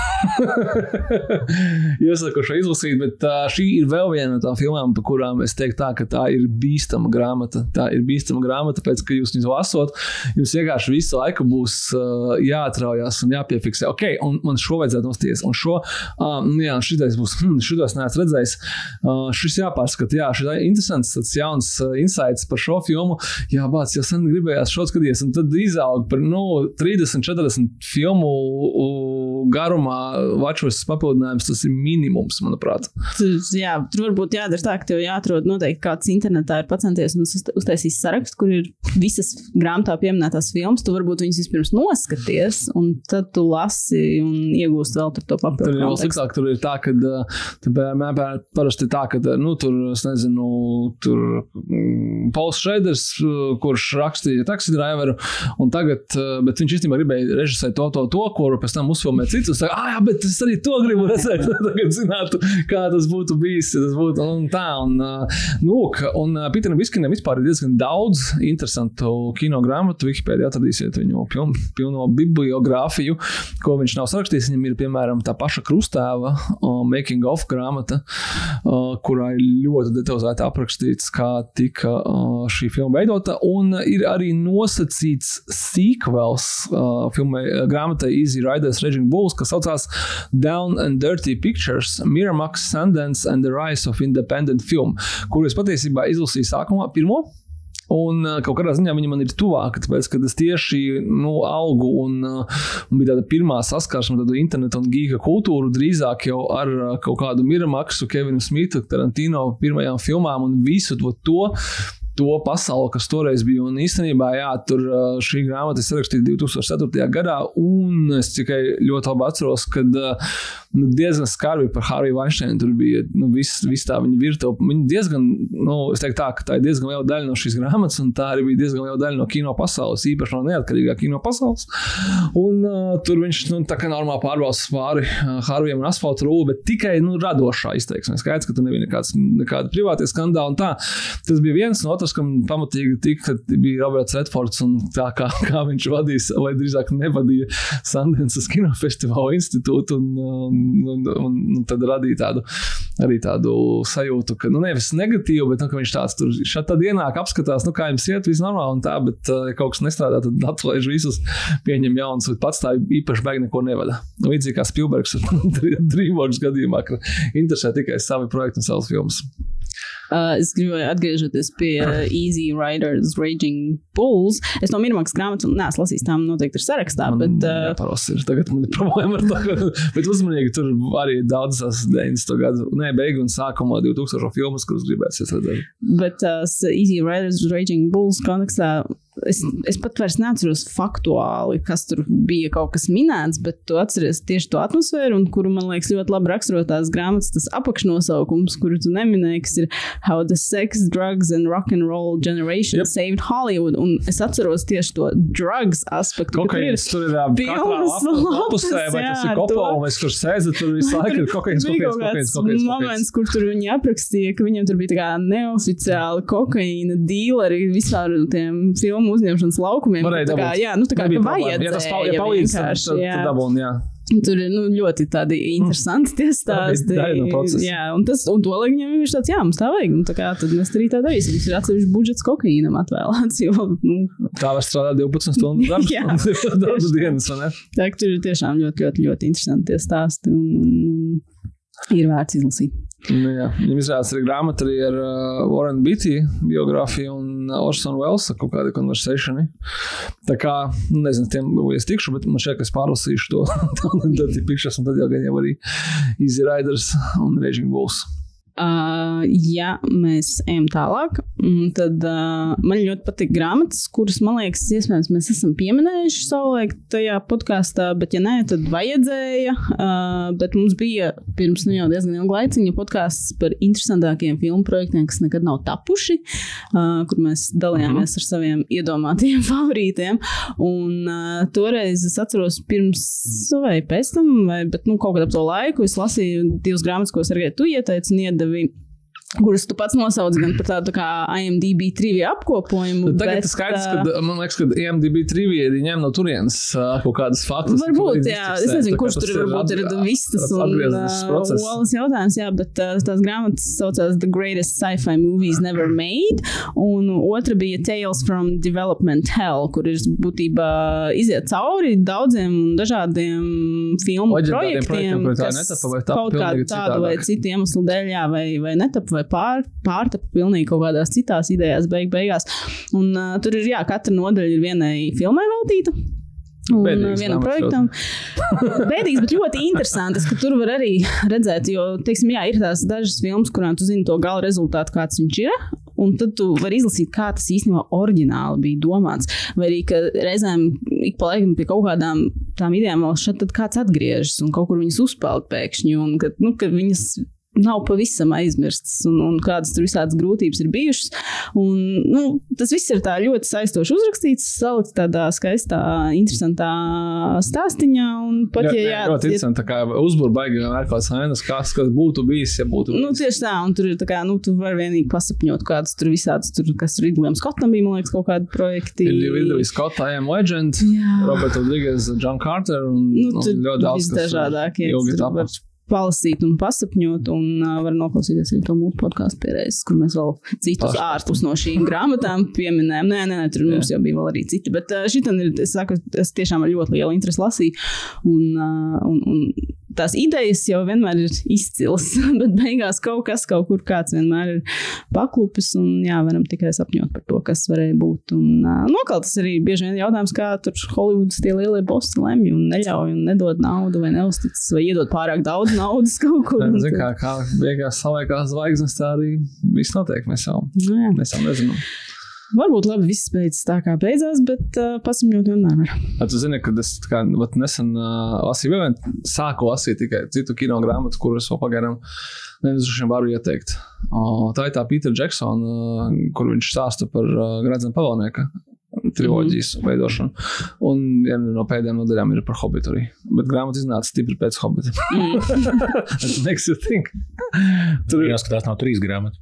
[LAUGHS] Iesaku šo izlasīt, bet uh, šī ir vēl viena no tām filmām, par kurām es teiktu, tā, ka tā ir bīstama grāmata. Tā ir bīstama grāmata, pēc ka jūs viņu lasot, jums vienkārši visu laiku būs uh, jāatraujas un jāpiefiksē. Ok, un man šo vajadzētu nosties, un šo, uh, nu jā, šitais būs, hmm, šitos neesmu redzējis. Uh, šis jāpārskata, jā, šis ir interesants, tāds jauns uh, insights par šo filmu. Jā, bāc, jau sen gribējās šo skatīties, un tad izaug par, nu, 30, 40 filmu garumā watchlists papildinājums tas ir minimums, manuprāt. Tur, jā, tur varbūt jādara tā, ka tev jāatrod noteikti kāds internetā ir pacenties un uz- uztaisījis sarakstu, kur ir visas grāmatā pieminētās filmas. Tu varbūt viņas vispirms noskaties, un tad tu lasi un iegūsti vēl tur to Tur ir vēl kontekstu. sliktāk, tur ir tā, ka piemēram, parasti tā, ka nu, tur, es nezinu, tur mm, Pauls Šreiders, kurš rakstīja taksi driveru, un tagad, uh, bet viņš īstenībā gribēja režisēt to, to, to, kuru pēc tam uzfilmē cits. Un saka, ah, jā, bet es arī to gribu redzēt, [LAUGHS] tagad zinātu, kā tas būtu bijis. Tas būtu un tā, un, uh, nu, lūk, un Piteram Viskinam vispār ir diezgan daudz interesantu kino grāmatu. Wikipēdijā atradīsiet viņu piln, pilno bibliogrāfiju, ko viņš nav sarakstījis. Viņam ir, piemēram, tā paša krustēva uh, making of grāmata, uh, kurā ir ļoti detalizēti aprakstīts, kā tika uh, šī filma veidota. Un ir arī nosacīts sequels uh, filmai, uh, grāmatai Easy Riders Raging Bulls, kas saucās Down and Dirty Pictures, Miramax, Sundance and the Rise of Independent Film, kuru es patiesībā izlasīju sākumā pirmo. Un uh, kaut kādā ziņā viņa man ir tuvāka, tāpēc, ka es tieši nu, augu un, uh, un bija tāda pirmā saskarsme ar internetu un gīga kultūru, drīzāk jau ar uh, kaut kādu Miramaksu, Kevinu Smitu, Tarantino pirmajām filmām un visu to. to To pasauli, kas toreiz bija. Un īstenībā, jā, tur šī grāmata ir sarakstīta 2004. gadā, un es tikai ļoti labi atceros, ka uh, nu, diezgan skarbi par Harviju Weinsteinu tur bija nu, viss vis tā viņa virtuve. Viņa diezgan, nu, es teiktu tā, ka tā ir diezgan liela daļa no šīs grāmatas, un tā arī bija diezgan liela daļa no kino pasaules, īpaši no neatkarīgā kino pasaules. Un uh, tur viņš, nu, tā kā normāli pārbaudas pāri uh, Harvijam un asfaltu rūlu, bet tikai, nu, radošā izteiksmē. Skaidrs, ka tur nebija nekāds, nekāda privātie skandāli un tā. Tas bija viens no otrs, kam pamatīgi tika, bija Roberts Redfords un tā kā, kā viņš vadīs, vai drīzāk nevadīja Sundance kinofestivāla institūtu un, un, un, un, un tad radīja tādu, arī tādu sajūtu, ka, nu, nevis negatīvu, bet, nu, ka viņš tāds tur šādi tad ienāk, apskatās, nu, kā jums iet, viss normāli un tā, bet, ja kaut kas nestrādā, tad atlaiž visus, pieņem jaunas, bet pats tā īpaši baigi neko nevada. Nu, līdzīgi kā Spielbergs [LAUGHS] Dreamworks gadījumā, ka interesē tikai savi projekti un savas filmas. Uh, es gribēju atgriezties pie uh, Easy Riders, Raging Bulls. Es no Mirmakas grāmatas neesmu lasījis, tām noteikti ir sarakstā. Man Bet, uh, jāparos ir. Tagad man ir problēma ar to, [LAUGHS] bet uzmanīgi tur arī daudz tās 90. gadu, ne, beigu un sākumā 2000 filmas, kuras gribēsies redzēt. bet uh, Easy Riders, Raging Bulls kontekstā. Es, es pat vairs neatceros faktuāli, kas tur bija kaut kas minēts, bet tu atceries tieši to atmosfēru, un kuru man liekas ļoti labi raksturo tās grāmatas, tas apakšnosaukums, kuru tu neminēji, kas ir How the Sex, Drugs and Rock and Roll Generation Yep. Saved Hollywood. Un es atceros tieši to drugs aspektu. Kokaīns tur ir pilnas lapu- lapusē, vai tas ir kopa, to. vai kur sēžat, tur visu laiku ir kokaīns, kokaīns, kokaīns, kokaīns. moments, kur tur viņi aprakstīja, ka viņiem tur bija tā kā neoficiāli kokaīna dīleri vispār uz tiem filmu uzņemšanas laukumiem. Varēja tā kā, dabūt. jā, nu tā kā vajadzēja. Ja tas pal- ja palīdz, tad, vienkārši, tad, jā. tad dabūn, jā. Tur ir nu, ļoti tādi interesanti tie stāsti. daļa no procesa. Jā, un, tas, un to laikam viņam ir tāds, jā, mums tā vajag. Nu, tā kā, tad mēs arī tā darīsim. Mums ir atsevišķi budžets kokaīnam atvēlēts. [LAUGHS] Jo, nu, Tā var strādāt 12 stundu darbu. [LAUGHS] Jā. Daudz dienas, vai ne? tā, tur ir tiešām ļoti, ļoti, ļoti interesanti tie stāsti. Un, un ir vērts izlasīt. Nu, jā. Viņam izrādās arī grāmata arī ar uh, Warren Beatty biogrāfiju un uh, Orson Welles kaut kādu konversēšanu. Tā kā, nu, nezinu, tiem vai es tikšu, bet man šķiet, ka es pārlasīšu to. [LAUGHS] tad ir pikšas un tad jau gan jau arī Easy Riders un Raging Bulls. Uh, ja mēs ejam tālāk, tad uh, man ļoti patīk grāmatas, kuras, man liekas, iespējams, mēs esam pieminējuši savulaik tajā podkāstā, bet, ja nē, tad vajadzēja. Uh, bet mums bija pirms nu, jau diezgan ilga laiciņa podkāsts par interesantākiem filmu projektiem, kas nekad nav tapuši, uh, kur mēs dalījāmies ar saviem iedomātajiem favorītiem. Un uh, toreiz es atceros, pirms vai pēc tam, vai, bet nu, kaut kad ap to laiku es lasīju divas grāmatas, ko Sergei tu ieteici un iedevi. Kuras tu pats nosauc gan par tādu kā IMDb trivia apkopojumu. Tagad bet, ir skaidrs, ka man liekas, ka IMDb trivija ir ņem no turienes kaut kādas faktus. Varbūt, jā, es nezinu, kurš tur varbūt ir vistas un olas jautājums, jā, bet tās grāmatas saucās The Greatest Sci-Fi Movies Never Made, un otra bija Tales from Development Hell, kur ir būtībā iziet cauri daudziem un dažādiem filmu projektiem, projektiem, tā kas kaut pilnīgi tādu vai citu iemeslu dēļ, jā, vai, vai netapa vai pār, pārtapa pilnīgi kaut kādās citās idejās beig beigās. Un uh, tur ir, jā, katra nodaļa ir vienai filmai veltīta. Un Bēdīgs vienam projektam. Bēdīgs, bet ļoti interesants, ka tur var arī redzēt, jo, teiksim, jā, ir tās dažas filmas, kurām tu zini to gala rezultātu, kāds viņš ir. Un tad tu vari izlasīt, kā tas īstenībā oriģināli bija domāts. Vai arī, ka reizēm ik pa laikam pie kaut kādām tām idejām vēl šeit kāds atgriežas un kaut kur viņas uzpeld pēkšņi. Un ka, nu, ka viņas nav pavisam aizmirstas, un, un kādas tur visādas grūtības ir bijušas. Un, nu, tas viss ir tā ļoti saistoši uzrakstīts, salikts tādā skaistā, interesantā stāstīņā. Un pat, Jā, ja, jā, ļoti ja- interesanti. Tā kā uzbūvēja ārkārtas ainas, kas, kas būtu bijis, ja būtu Nu, bijis. tieši tā, un tur ir tā kā, nu, tu vari vienīgi pasapņot kādus tur visādus, tur, kas tur Ridlijam Skotam bija, man liekas, kaut kādi projekti. Ir Ridley Scott, I am Legend, Jā. Robert Rodriguez, John Carter un, Nu, un tur ļoti daudz. visdažādākie. Ilgi tapats. Palasīt un pasapņot, un uh, var noklausīties arī to mūsu podkāstu pieredzes, kur mēs vēl citus Paši. ārpus no šīm grāmatām pieminējām. Nē, nē, nē tur mums jau bija vēl arī citi. Bet uh, šī ir, es saku, es tiešām ar ļoti lielu interesi lasīju. Un, uh, un, un tās idejas jau vienmēr ir izcils, [LAUGHS] bet beigās kaut kas, kaut kur kāds vienmēr ir paklupis, un jā, varam tikai sapņot par to, kas varēja būt. Un nokal tas arī bieži vien jautājums, kā tur Holivudas tie lielie bosi lemj un neļauj un nedod naudu vai neuzticas vai iedod pārāk daudz [LAUGHS] naudas kaut kur. tad- kā, kā beigās savaikās zvaigznes, tā arī viss notiek. Mēs jau, Nu, jā. mēs jau nezinām. Varbūt labi viss beidzas tā kā beidzās, bet uh, pasamņot vienmēr var. Tu zini, ka es tā kā, nesen uh, lasīju, vienu, sāku lasīt tikai citu kino grāmatu, kuras vēl pagaidām nezinu, varu ieteikt. Uh, tā ir tā Pītera Džeksona, uh, kur viņš stāsta par uh, Gradzena pavalnieka triloģijas mm -hmm. veidošanu. Un viena no pēdējām nodaļām ir par hobitu arī. Bet grāmata iznāca stipri pēc hobita. [LAUGHS] Tas makes you think. Tur ir Jāskatās, nav trīs grāmatas.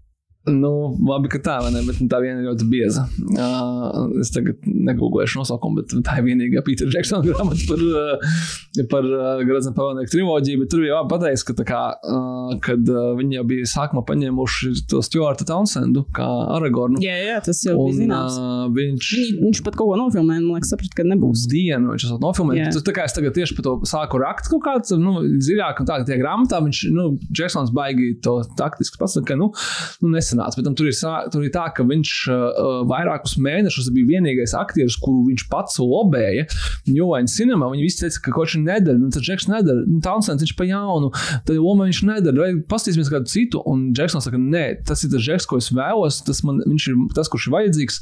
Nu, labi, ka tā, ne? Bet nu, tā viena ir ļoti bieza. Uh, es tagad negūlēšu nosaukumu, bet tā ir vienīgā Pītera Džeksona grāmata par, uh, par uh, Gradzena pavalnieku triloģiju. Bet tur jau pateiks, ka, kā, uh, kad uh, viņi jau bija sākumā paņēmuši to Stuartu Townsendu kā Aragornu. Jā, jā, tas jau bija Un, zināms. uh, viņš Viņi, viņš pat kaut ko nofilmēja, man liekas, saprast, ka nebūs. dienu viņš esat nofilmējis. Tas tā kā es tagad tieši par to sāku rakt kaut kāds, nu, dziļāk, un tā, ka tie grāmatā viņš, nu, Džeksons baigi to taktiski pasaka, ka, nu, nu nesanāca. Bet tam tur ir, tur ir tā, ka viņš uh, vairākus mēnešus bija vienīgais aktieris, kuru viņš pats lobēja. Jovaina cinema, viņi visi teica, ka kaut kas nedara, nu, tad Džeks nedara, nu, Townsends viņš pa jaunu, tad loma viņš nedara, vai pastīsimies kādu citu, un Džeksons saka, nē, tas ir tas Džeks, ko es vēlos, tas man, viņš ir tas, kurš ir vajadzīgs,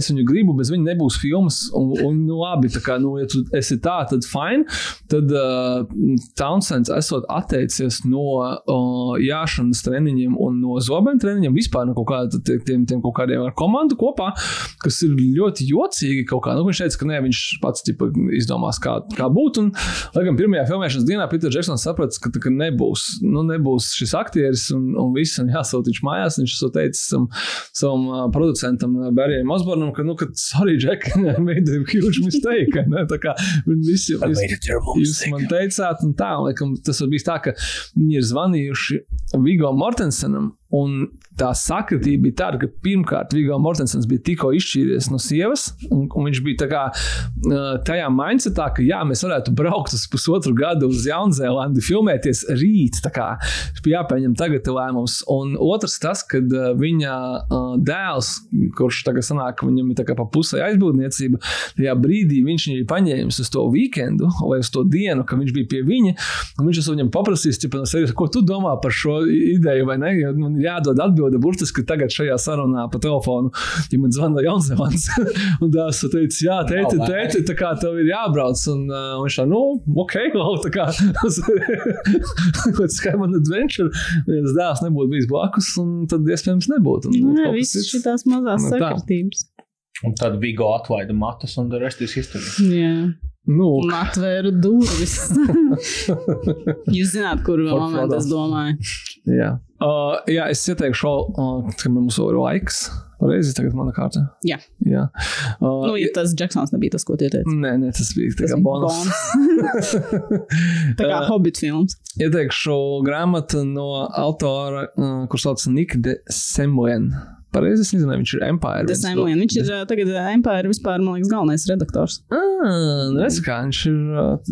es viņu gribu, bez viņa nebūs filmas, un, un nu, labi, tā kā, nu, ja tu esi tā, tad fine, tad uh, Townsends esot atteicies no uh, jāšanas treniņiem un no zobenu treniņiem, vispār no kaut kādiem tiem, tiem kaut kādiem ar komandu kopā, kas ir ļoti jocīgi kaut kā, nu, viņš teica, ka nē, viņš pats, tipa, izdomās, kā, kā būt, un, lai gan pirmajā filmēšanas dienā Peter Jacksons saprata, ka, ka nebūs, nu, nebūs šis aktieris, un, un viss, un jāsūt viņš mājās, viņš to teica savam, savam producentam Barrijam Osbornam, ka, nu, ka, sorry, Jack, I [LAUGHS] made a huge mistake, [LAUGHS] ne, tā kā, visi, visi Jūs man teicāt, un tā, laikam, tas var būt tā, ka viņi ir zvanījuši Vigo Mortensenam. Un tā sakritība bija tāda, ka pirmkārt Vigo Mortensens bija tikko izšķīries no sievas, un, un viņš bija kā, tajā mindsetā, ka jā, mēs varētu braukt uz pusotru gadu uz Jaunzēlandi, filmēties rīt. Tā kā jāpieņem tagad lēmums. Un otrs tas, ka uh, viņa dēls, kurš tagad sanāk, viņam ir pa pusē aizbūvniecība, tajā brīdī viņš viņu ir paņēmis uz to weekendu vai uz to dienu, kad viņš bija pie viņa. un Viņš viņam paprasīs, ķipa, no sevis, ko tu domā par šo ideju, vai ne? Man jādod atbilde burtiski tagad šajā sarunā pa telefonu, ja man zvana Jaunzēlands. [LAUGHS] un tās teica, jā, tēti, tēti, tā kā tev ir jābrauc. Un uh, viņš tā, nu, ok, [LAUGHS] lau, tā kā [LAUGHS] Skyman Adventure, viens dēls nebūtu bijis blakus, un tad iespējams nebūtu. Un, kas visas šīs mazās Nu, sakritības. Un tad Vigo atlaida matus, un the rest is history. Jā. Nu, Un atvēra durvis. [LAUGHS] Jūs zināt, kur For momentu es domāju. jā. Uh, jā, es ieteikšu, uh, ka mums vēl ir laiks. Reizi tagad mana kārta. Jā. jā. Uh, Nu, ja tas Džeksons nebija tas, ko tie teica. Nē, nē, tas bija tā kā bija bonus. [LAUGHS] Tā kā Uh, Hobbit films. Ieteikšu grāmatu no autora, uh, kurš sauc Nika de Semuen. Pareizi es nezināju, viņš ir Empire. Tas Emlien, viņš ir tagad Empire vispār, man liekas, galvenais redaktors. Ah, redz, kā viņš ir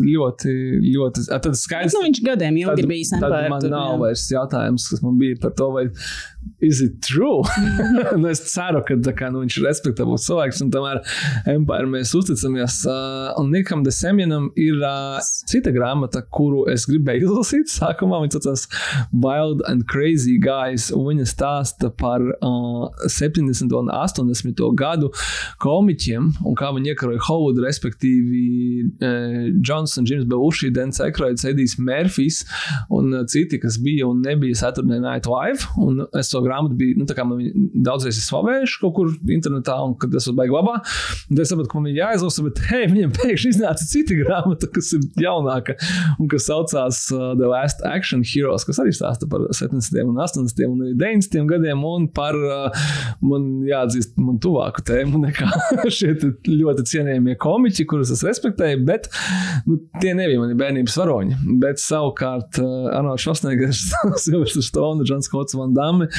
ļoti, ļoti. Tad skaidrs. nu, viņš gadiem ilgi ir bijis Empire. man nav vairs jautājums, kas man bija par to, vai is it true? [LAUGHS] nu, es ceru, ka kā, nu, viņš ir respektabls cilvēks, un tomēr Empire mēs uzticamies. Uh, un Nikam Desemjanam ir uh, cita grāmata, kuru es gribēju izlasīt. Sākumā viņa saucās Wild and Crazy Guys, un viņa stāsta par uh, 70. un 80. gadu komiķiem un kā viņi iekaroja Hollywoodu, respektīvi uh, Johnson, Jims Belushi, Dens Ekroids, Edijs Mērfijs un uh, citi, kas bija un nebija Saturday Night Live. Un es to grāmatu biju, nu, tā kā man daudzreiz ir slavējuši kaut kur internetā, un kad es biju labā, tad es sapratu, ka man ir jāizlasa, bet hei, viņam pēkšņi iznāca cita grāmata, kas ir jaunāka un kas saucās uh, The Last Action Heroes, kas arī stāsta par 70. un 80. un arī 90. gadiem un par uh, man jāatzīst, man tuvāku tēmu nekā [LAUGHS] šie ļoti cienījamie komiķi, kurus es respektēju, bet nu, tie nebija mani bērnības varoņi. Bet savukārt uh, Arnold Schwarzeneggers, [LAUGHS] Silvestris Stone, Džons Kots Van Damme,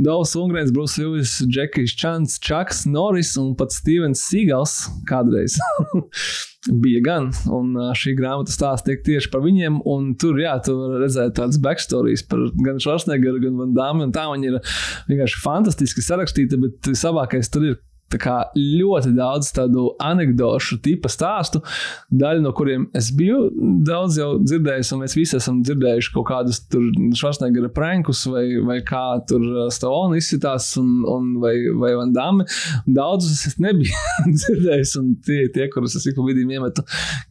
Dauls Ungrēns, Bruce Willis, Džekijs Čants, Čaks Norris un pat Stevens Seagals kādreiz. [LAUGHS] bija gan. Un ā, šī grāmata stāsta tieši par viņiem. Tur, jā, tu redzēt tādas backstorijas par gan Schwarzeneggeru, gan Van Dāmu. Tā viņi ir vienkārši fantastiski sarakstīti, bet savākais tur ir. Tā kā Ļoti daudz tādu anekdošu tipu stāstu, daļu no kuriem es biju daudz jau dzirdējis, un mēs visi esam dzirdējuši kaut kādus Schwarzeneggera prankus, vai, vai kā tur Stone izsitās, un, un vai, vai Van Damme. Daudzus es nebiju [LAUGHS] dzirdējis, un tie, tie kurus es ik pa vidim iemetu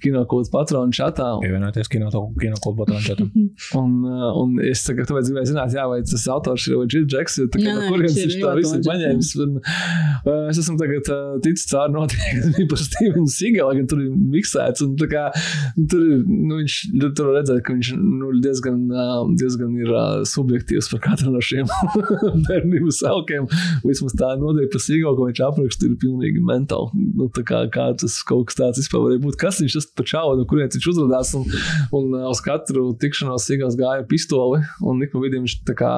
kinokultu patronu čatā. Pievienoties kino, kino kultūra čatam. [LAUGHS] Un, uh, un es tagad tāpēc gribēju zināt, jā, vai tas autors ir Džils Džeks, jo tā kā no kurienes viņš to visu ir paņēmis. Un, uh, es esmu tagad uh, ticis cauri bija [LAUGHS] par Stevenu Sigalu, gan tur ir miksēts, un kā tur nu, viņš, tur redzēt, ka viņš nu, diezgan, uh, diezgan ir uh, subjektīvs par katru no šiem [LAUGHS] bērnības aukiem. Vismaz tā nodeļa par Sigalu, ko viņš apraksta, ir pilnīgi mentāli. Nu, kā, kā tas kaut kas tāds vispār varēja būt. Kas viņš tas pa čau, no kurienes viņš uzrādās, un, un uh, uz katru tikšanos Sigals gāja pistoli, un ik pa vidim viņš tā kā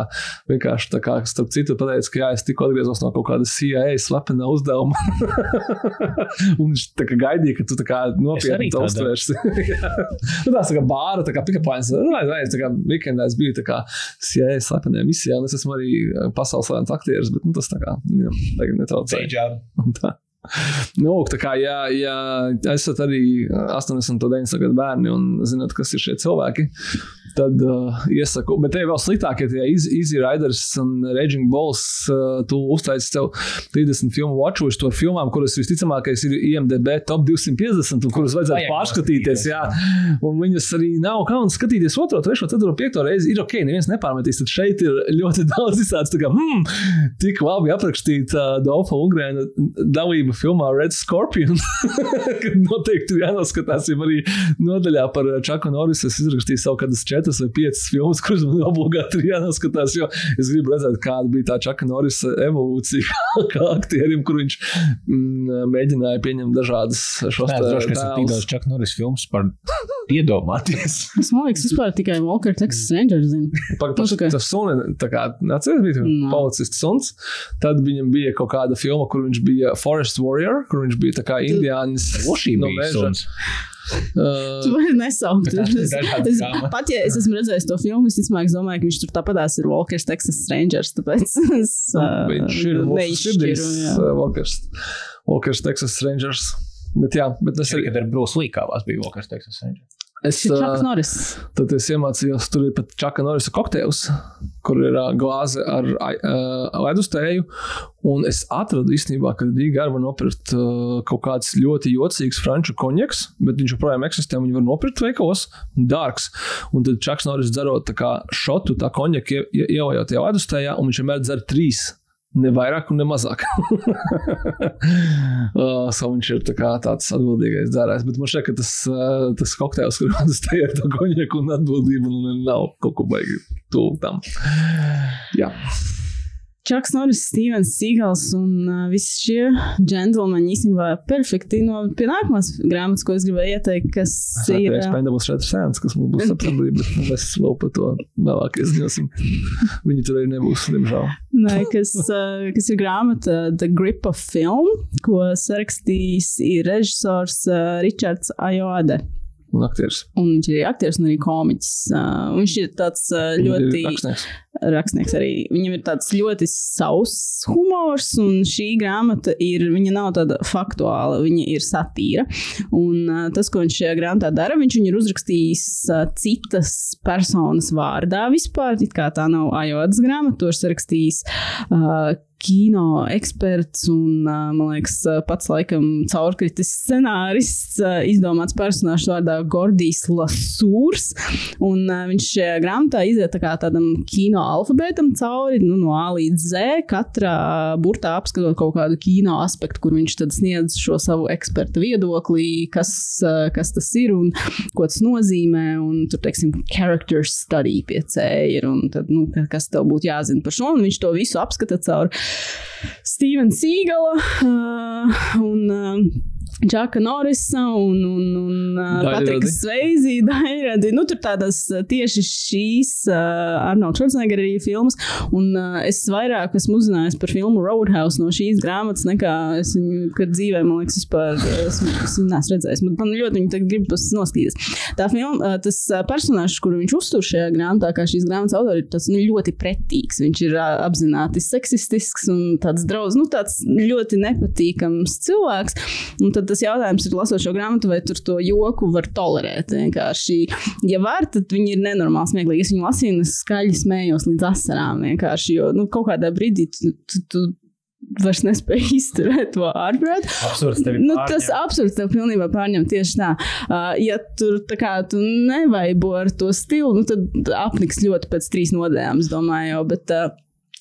vienkārši tā kā, starp citu, pateica, ka jā, es tikko atgriezos no kaut kāda CIA slepena uzdevuma. [LAUGHS] un viņš tā kā gaidīja, ka tu tā kā nopietni to tā uztvērsi. [LAUGHS] Jā. nu, tā kā bāra, tā kā pikapāns. Vai, vai, tā kā weekendā es biju tā kā CIA slepenē misijā, un es esmu arī uh, pasaules slavenas aktieris, bet nu, tas tā kā, viņam tagad netraucēja. Un tā. Nu, tā kā, ja, ja esat arī 80 un 90 gadu bērni un zināt, kas ir šie cilvēki, tad uh, iesaku. Bet te vēl sliktāk, ja tie Easy Riders un Raging Bulls, uh, tu uztaisīsi sev 30 filmu watchwatch to filmām, kuras visticamākais ir IMDB top 250 un kuras vajadzētu pārskatīties. Jā. Un viņas arī nav kauns skatīties otro, trešo, ceturto, piekto reizi. Ir ok, neviens nepārmetīs. Tad šeit ir ļoti [LAUGHS] daudz izsācis. Tā kā, hmm, tik labi aprakstīta uh, Dolfa Ungrēna dalība filmā Red Scorpion. [LAUGHS] Noteikti jānoskatās, jau arī nodaļā par Čaku Norrisu. Es izrakstīju savu kādas četras vai piecas filmas, kuras man [LAUGHS] obligāti ir jānoskatās, jo es gribu redzēt, kāda bija tā Čaka Norrisa evolūcija [LAUGHS] kā, aktierim, kur viņš mm, mēģināja pieņemt dažādas šos es droši, ka esmu tik tēlus. daudz Čak Norris filmas par iedomāties. [LAUGHS] Es man liekas, vispār tikai Walker Texas Rangers zina. Pag, Nu, tas, tas suns, tā kā atceries, bija Nā. policists suns. Tad viņam bija kaut kāda filma, kur viņš bija Forest Warrior, kur viņš bija tā kā indiānis Lošī no bija meža. suns. Uh, [LAUGHS] Tu vari nesaukt. Es, es, pat ja es esmu redzējis to filmu, es es domāju, ka viņš tur tāpatās ir Walkers Texas Rangers. Tāpēc [LAUGHS] es uh, viņš ir neizšķiru, Walkers, Walkers Texas Rangers. Bet jā, bet es arī. Kad ar Bruce Lee kāvās bija Walkers Texas Rangers. Es. Tad es iemācījos, tur ir pat Čaka Norisa kokteils, kur ir glāze ar uh, ledus tēju. Un es atradu īstenībā, ka Rīgā var nopirkt kaut kāds ļoti jocīgs franču konjaks, bet viņš joprojām eksistē. Viņu var nopirkt veikalos, dārgs. Un tad Čaks Noris dzerot šotu, tā ie- ielējot tajā ledus tējā, un viņš vienmēr dzer trīs. Ne vairāk, ne mazāk. [LAUGHS] uh, viņš ir tā tāds atbildīgais dzērājs. Bet man šķiet, ka tas, uh, tas kokteils, kur rodas tajā ar to konjaku un atbildību, nu, nav kaut ko baigi tuvu tam. Jā. Čaks Norris, Stevens Seagals un uh, visi šie džentlmeņi īstenībā perfekti no pie nākamās grāmatas, ko es gribēju ieteikt, kas ir. uh, Expendables 4 sēns, kas mums būs septembrī, bet nu, mēs vēl par to vēlāk izņosim. Viņi tur arī nebūs, diemžēl. Nē, kas, uh, kas ir grāmata The Grip of Film, ko sarakstījis ir režisors uh, Ričards Ajode. Un aktieris. Un viņš ir aktieris un arī komiķis. Uh, viņš ir tāds uh, ļoti Rakstnieks. Rakstnieks arī. Viņam ir tāds ļoti sauss humors, un šī grāmata ir, viņa nav tāda faktuāla, viņa ir satīra. Un uh, tas, ko viņš šajā grāmatā dara, viņš viņu ir uzrakstījis uh, citas personas vārdā vispār, it kā tā nav ajodas grāmata, to ir sarakstījis. Uh, Kino eksperts un, man liekas, pats laikam caurkritis scenārists, izdomāts personāžs vārdā Gordijs Lasūrs. Un viņš šajā grāmatā iziet tā kā tādam kino alfabētam cauri, nu, no A līdz Z, katrā burtā apskatot kaut kādu kino aspektu, kur viņš tad sniedz šo savu eksperta viedokli, kas, uh, kas tas ir un ko tas nozīmē. Un tur, teiksim, character study pie C ir, un tad, nu, kas tev būtu jāzina par šo, un viņš to visu apskata caur Stevena Sīgala uh, un uh, Džaka Norisa un, un, un uh. Patrika Sveizī, [LAUGHS] Dairadi. Nu, tur tādas uh, tieši šīs uh, Arnolds Schwarzenegger arī filmas, un uh, es vairāk esmu uzzinājis par filmu Roadhouse no šīs grāmatas, nekā es viņu, kad dzīvē, man liekas, vispār uh, esmu, esmu neesmu redzējis. Man, man ļoti viņa tagad gribas noskatīties. Tā filma, uh, tas personāžs, kuru viņš uztur šajā grāmatā, kā šīs grāmatas autori, ir tas nu, ļoti pretīgs. Viņš ir uh, apzināti seksistisks un tāds draudz, nu, tāds ļoti nepatīkams cilvēks. Un tad tas jautājums ir, lasot šo grāmatu, vai tur to joku var tolerēt. Vienkārši, ja var, tad viņi ir nenormāli smieklīgi. Es viņu lasīju un es skaļi smējos līdz asarām. Vienkārši, jo nu, kaut kādā brīdī tu, tu, tu vairs nespēju izturēt to ārprātu. Absurds tevi Nu, pārņem. tas absurds tev pilnībā pārņem tieši tā. Uh, ja tur tā kā tu nevaibo ar to stilu, nu, tad apniks ļoti pēc trīs nodaļām, es domāju. Jau, bet, uh,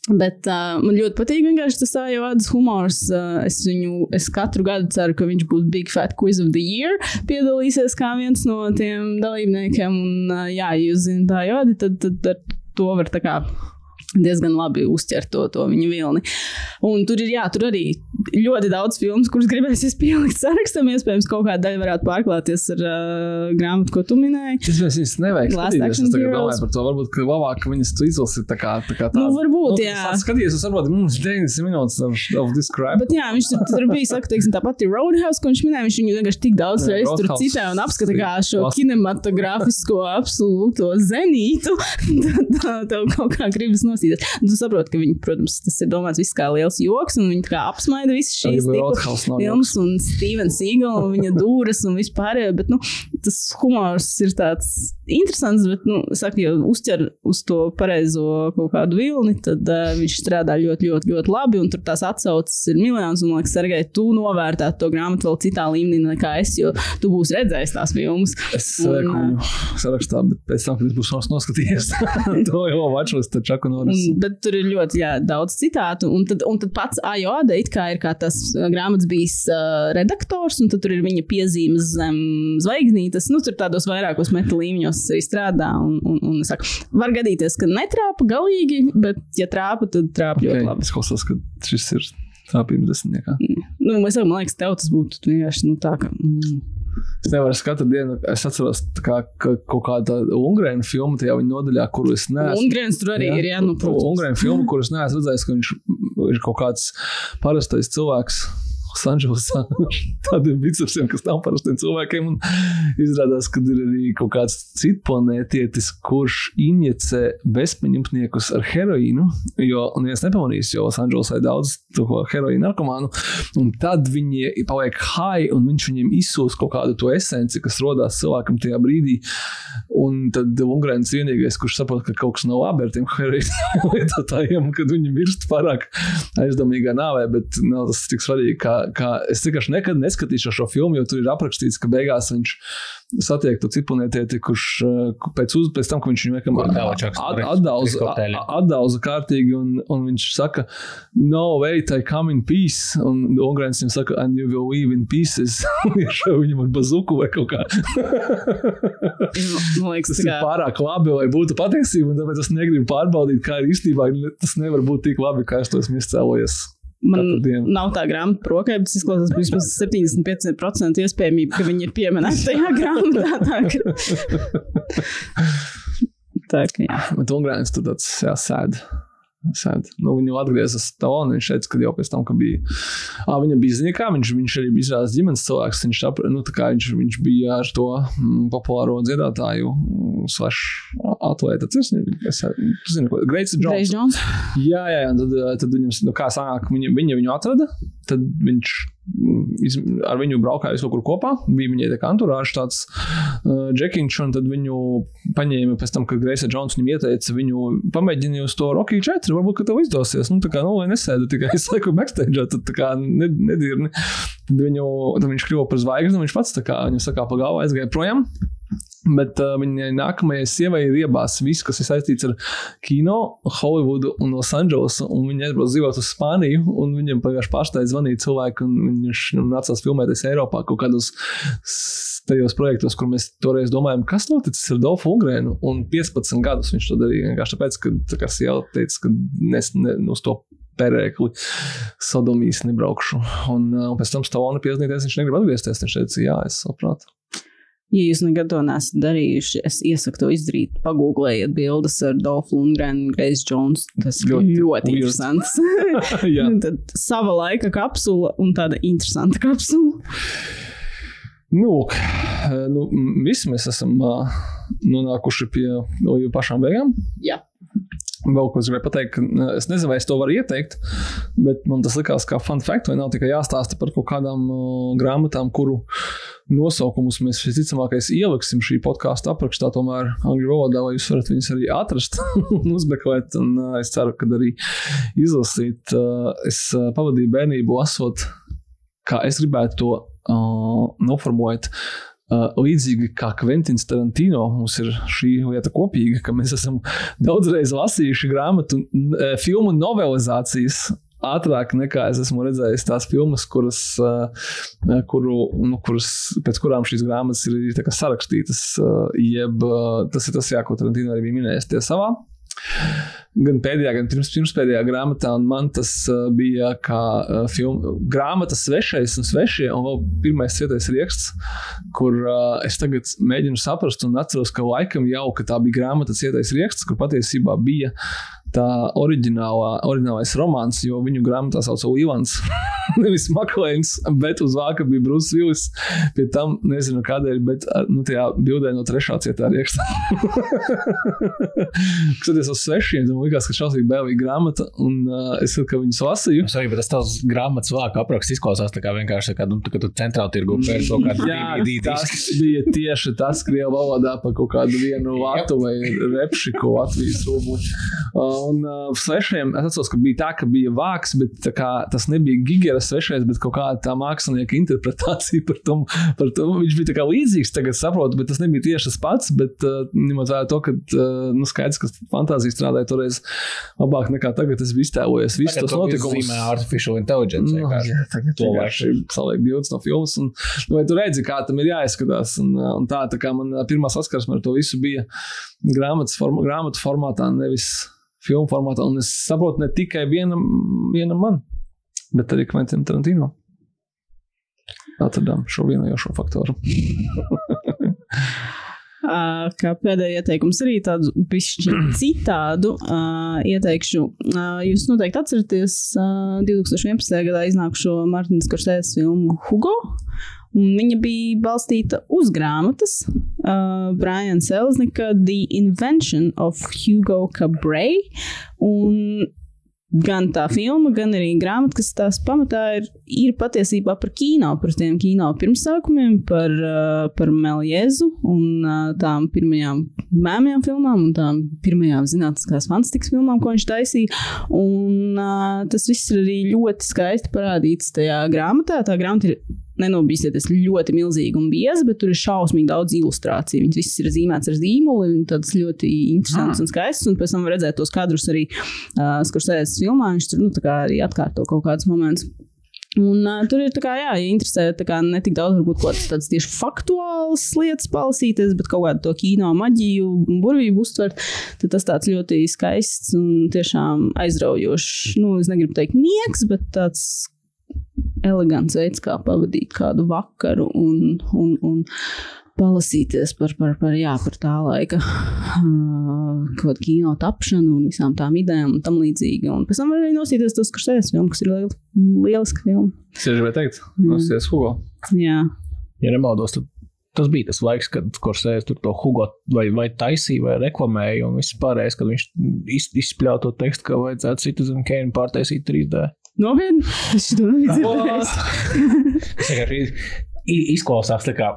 Bet uh, man ļoti patīk vienkārši tas ājādas humors. Uh, es viņu, es katru gadu ceru, ka viņš būs Big Fat Quiz of the Year, piedalīsies kā viens no tiem dalībniekiem. Un, uh, jā, jūs zināt ājādi, tad, tad ar to var tā kā diezgan labi uztvert to, to viņa vilni. Un tur ir, jā, tur arī ļoti daudz filmu, kuras gribēsies pielikt sarakstam. Iespējams, kaut kāda daļa varētu pārklāties ar uh, grāmatu, ko tu minēji. Tas mēs viņus nevajag skatīties. Es domāju par to. Varbūt, ka labāk, viņas tu izlasi tā kā, tā kā tā. Nu, varbūt, jā. Skaties, es saprotu, mums ir 90 minūtes of, of this crap. Bet jā, viņš tur, tur bija, saka, teiksim, tā pati Roadhouse, ko viņš minēja. Viņš viņu vienkārši tik daudz reizes tur citē un apskata kā šo kinematogrāfisko absolūto zenītu. [LAUGHS] Tā, tev kaut kā gribas nosīties. Un Tu saproti, ka viņi, protams, tas ir domāts viss kā liels joks, un viņi apsmaida visas šīs filmas un Stevens Eagle un viņa dūras un vispārējo. Bet, nu, tas humors ir tāds interesants, bet, nu, es saku, ja uzķer uz to pareizo kaut kādu vilni, tad uh, viņš strādā ļoti, ļoti, ļoti labi, un tur tās atsauces ir miljonus, un, man liekas, Sergei, tu novērtētu to grāmatu vēl citā līmenī nekā es, jo tu būsi redzējis tās filmas. Es lieku viņu sarakstā, bet pēc tam, kad es būšu noskatījies, [LAUGHS] to jau watchlist, tad čaku noris. Un, bet tur ir ļoti jā, daudz citātu. Un tad, un tad pats Ajoda ir kā tas uh, grāmatas bijis uh, redaktors, un tur ir viņa piezīmes zem zvaigznītes. Nu, tur tādos vairākos meta līmeņos arī strādā. Un, un, un es saku, var gadīties, ka netrāpa galīgi, bet, ja trāpa, tad trāpa okay. ļoti labi. Es klausos, ka šis ir trāpījums desmitniekā. Nu, es saku, man liekas, tev tas būtu vienkārši nu, tā, ka. Mm. Es nevaru katru dienu, es atceros, kā, ka kaut kāda Ungrēna filma tajā viņa nodaļā, kuru es neesmu. Un Grēns tur arī jā. ir, jā, nu, protams. Ungrēna filma, kuras neesmu redzējis, ka viņš ir kaut kāds parastais cilvēks. Sanželosā [LAUGHS] tādiem bicepsiem, kas nav parastiem cilvēkiem. Izrādās, ka ir arī kaut kāds cits planētietis, kurš injicē bezpajumtniekus ar heroīnu. Jo, un es nepamanīju, jo Sanželosā ir daudz heroīnu narkomānu. Un tad viņi paliek high, un viņš viņiem izsūs kaut kādu to esenci, kas radās cilvēkam tajā brīdī. Un tad Ungrēns ir vienīgais, kurš saprot, ka kaut kas nav labi ar tiem heroīnu [LAUGHS] lietotājiem, kad viņi mirst pārāk aizdomīgā nāvē, bet nav tas tik svarīgi, kā kā es vienkārši nekad neskatīšu šo filmu, jo tur ir aprakstīts, ka beigās viņš satiek to cipelnietieti, kurš uh, pēc, uz, pēc tam, ka viņš viņu kur atdauza, kārtīgi, un, un viņš saka, no, wait, I come in peace. Un Ogrēns viņam saka, and you will leave in pieces. [LAUGHS] Viņam ar bazuku vai kaut kā. [LAUGHS] Man liekas, Tas ir pārāk labi, lai būtu patiesība, un tāpēc es negribu pārbaudīt, kā ir īstenībā. Tas nevar būt tik labi, kā es to esmu izcēlojies. Man nav tā grāmata prokē, bet izklausās vismaz 75% iespējamība, ka viņi ir pieminēti tajā [LAUGHS] grāmatā. Tā, ka... [LAUGHS] tā ka jā. Bet Ogrēns tur tāds jāsēd. Sēd. Nu, viņu atgriezās un viņš teica, ka jau pēc tam, kad bija. À, viņam bija zināms, kā viņš, viņš arī bija izrādījis ģimenes cilvēks. Viņš, apre- nu, viņš, viņš bija ar to mm, populāro dziedātāju, mm, slash atlētu. Tas ir, es zinu, ko Greits Greis Jones. Džons. Jā, jā, un tad, tad viņam, nu, kā sanāk, viņa, viņa viņu atrada, tad viņš iz, ar viņu braukāja kur kopā. Bija viņai tā kā anturāžs tāds uh, džekiņš, un tad viņu paņēma pēc tam, kad Greisa Džons viņam ieteica viņu pamēģināt uz to Rocky 4. Varbūt, ka tev izdosies. Nu, tā kā, nu, lai nesēdi tikai es laiku backstage, tad tā kā ne- nedirni. Tad, viņu, tad viņš kļuva par zvaigzni, un viņš pats tā kā viņam sakā pa galvu aizgāja projām. Bet uh, viņai nākamajai sievai ir iebāzts viss, kas ir saistīts ar kino, Holivudu un Losandželosu. Viņa aizbrauca dzīvot uz Spāniju, un viņam pagājušajā pārstāvā zvanīja cilvēki, un viņš nu, nācās filmēties Eiropā kaut kādos tajos projektos, kur mēs toreiz domājām, kas noticis ar Dolfu Ugrēnu. Un 15 gadus viņš to darīja vienkārši tāpēc, ka tā kā sieva teica, ka nes, ne, uz to perēkli sodomīs nebraukšu. Un, uh, un pēc tam Stalona piezīmēties, viņš negrib atgriezties. Viņš teica, jā, es saprotu. Ja jūs nekad to neesat darījuši, es iesaku to izdarīt. Pagūglējiet bildes ar Dolfu Lundgrenu, Grace Jones. Tas Ļoti ļoti, weird. interesants. [LAUGHS] [LAUGHS] Tad sava laika kapsula un tāda interesanta kapsula. Nu, eh, nu, visi mēs esam uh, nonākuši pie jau pašām beigām. Jā. Vēl ko es gribēju pateikt, es nezinu, vai es to varu ieteikt, bet man tas likās kā fun fact, vai nav tikai jāstāsta par kaut kādām uh, grāmatām, kuru nosaukumus mēs visticamāk ieliksim šī podkāstu aprakstā, tomēr angļu valodā, lai jūs varat viņus arī atrast [LAUGHS] un uzmeklēt. Un, uh, es ceru, ka arī izlasīt. Uh, es uh, pavadīju bērnību lasot, kā es gribētu to uh, noformulēt. Līdzīgi kā Kventins Tarantino, mums ir šī lieta kopīga, ka mēs esam daudzreiz lasījuši grāmatu, filmu novelizācijas. Ātrāk nekā es esmu redzējis tās filmas, kuras, kuru, nu, kuras, pēc kurām šīs grāmatas ir sarakstītas. Jeb tas ir tas, jā, ko Tarantino arī bija minējis tie savā gan pēdējā, gan pirms, pirmspēdējā grāmatā, un man tas uh, bija kā uh, filma, grāmata svešais un svešie, un vēl pirmais svietais raksts, kur uh, es tagad mēģinu saprast un atceros, ka laikam jau ka tā bija grāmata svietais raksts, kur patiesībā bija tā oriģinālais romāns, jo viņu grāmatā sauca Līvans. [LAUGHS] Nevis Maklēns, bet uz vāka bija Brūss Vilis. Pie tam nezinu kādēļ, bet nu, tajā bildē no trešā cietā rakstā. [LAUGHS] Skatoties uz svešiem, man liekas, ka šausmīgi bēlīga grāmata, un uh, es saku, ka viņas lasīju. Es arī, bet tas tavs grāmatas vāka apraksts izklausās tā kā vienkārši, kā, nu, tā, ka tu centrāli tirgu pēc kaut kāda Jā, DVD tas bija tieši tas, krievu valodā par kaut kādu vienu latu vai repšiku Latvijas rūmu. Un uh, svešiem, es atceros, ka bija tā, ka bija vāks, bet kā, tas nebija gigera svešais, bet kaut kāda tā mākslinieka interpretācija par to. Par to. Viņš bija tā kā līdzīgs, tagad saprotu, bet tas nebija tieši tas pats, bet uh, ņemot vērā to, ka uh, nu, skaidrs, ka fantāzija strādāja toreiz labāk nekā tagad, es biju iztēlojies tos to notikumus. zīmē artificial intelligence. Nu, vienkārši. jā, tagad To vienkārši saliek bildes no filmas. Un, nu, vai tu redzi, kā tam ir jāizskatās? Un, un tā, tā kā man pirmā saskarsme ar to visu bija grāmatas forma, grāmatu formātā, nevis filmu formātā. Un es saprotu ne tikai vienam, vienam man, bet arī Kventam Tarantino. Atradām šo vienojošo faktoru. [LAUGHS] Kā pēdējais ieteikums, arī tādu [CLEARS THROAT] citādu uh, ieteikšu. Uh, jūs noteikti atceraties uh, 2011. gadā iznākušo Martinas Korsētas filmu Hugo. Un viņa bija balstīta uz grāmatas uh, Brian Selznika The Invention of Hugo Cabret. Un gan tā filma, gan arī grāmata, kas tās pamatā ir, ir patiesībā par kino, par tiem kino pirmsākumiem, par, uh, par Meliezu un uh, tām pirmajām mēmajām filmām un tām pirmajām zinātniskās fantastikas filmām, ko viņš taisīja. Un uh, tas viss ir arī ļoti skaisti parādīts tajā grāmatā. Tā grāmata ir nenobīsieties ļoti milzīgi un biezi, bet tur ir šausmīgi daudz ilustrāciju. Viņas visas ir zīmētas ar zīmoli, un tādas ļoti interesantas un skaistas. Un pēc tam var redzēt tos kadrus arī uh, skursējas filmā. Viņš tur nu, arī atkārto kaut kādus momentus. Un, uh, tur ir tā kā, jā, ja interesē kā, ne tik daudz, varbūt kaut kādas tieši faktuālas lietas palasīties, bet kaut kādu to kino maģiju un burvību uztvert, tad tas tāds ļoti skaists un tiešām aizraujošs. Nu, es negribu teikt nieks, bet tāds elegants veids, kā pavadīt kādu vakaru un, un, un palasīties par, par, par, jā, par tā laika uh, kino tapšanu un visām tām idejām un tam līdzīgi. Un pēc tam arī nosīties tos kursēs filmu, kas ir liel, lieliska filma. Tas ir, vai teikt, nosīties Hugo. Jā. Ja nemaldos, tad tas bija tas laiks, kad Korsēns tur to Hugo vai, vai taisīja, vai reklamēja, un viss pārējais, kad viņš iz, izspļauj to tekstu, ka vajadzētu Citizen Kane pārtaisīt 3D. Nopietni, es to nebiju dzirdējis. Izklausās tā kā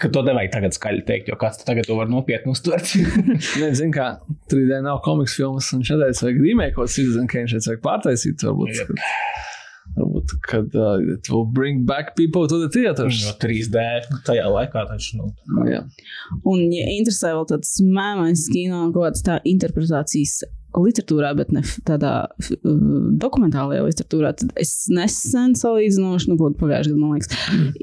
ka to nevajag tagad skaļi teikt, jo kāds tagad to var nopietni uztvert. [LAUGHS] Nē, zinu, kā 3D nav komiks filmas, un šādai vajag ko Citizen Kane, šeit vajag pārtaisīt. Varbūt, yep. kad, varbūt, kad uh, it will bring back people to the theaters. No 3D tajā laikā taču. Nu, jā. Un, ja interesē vēl tāds mēmais kino, kaut kāds tā interpretācijas literatūrā, bet ne tādā uh, dokumentālajā literatūrā, tad es nesen salīdzinoši, nu, kaut pagājušajā gadā, man liekas,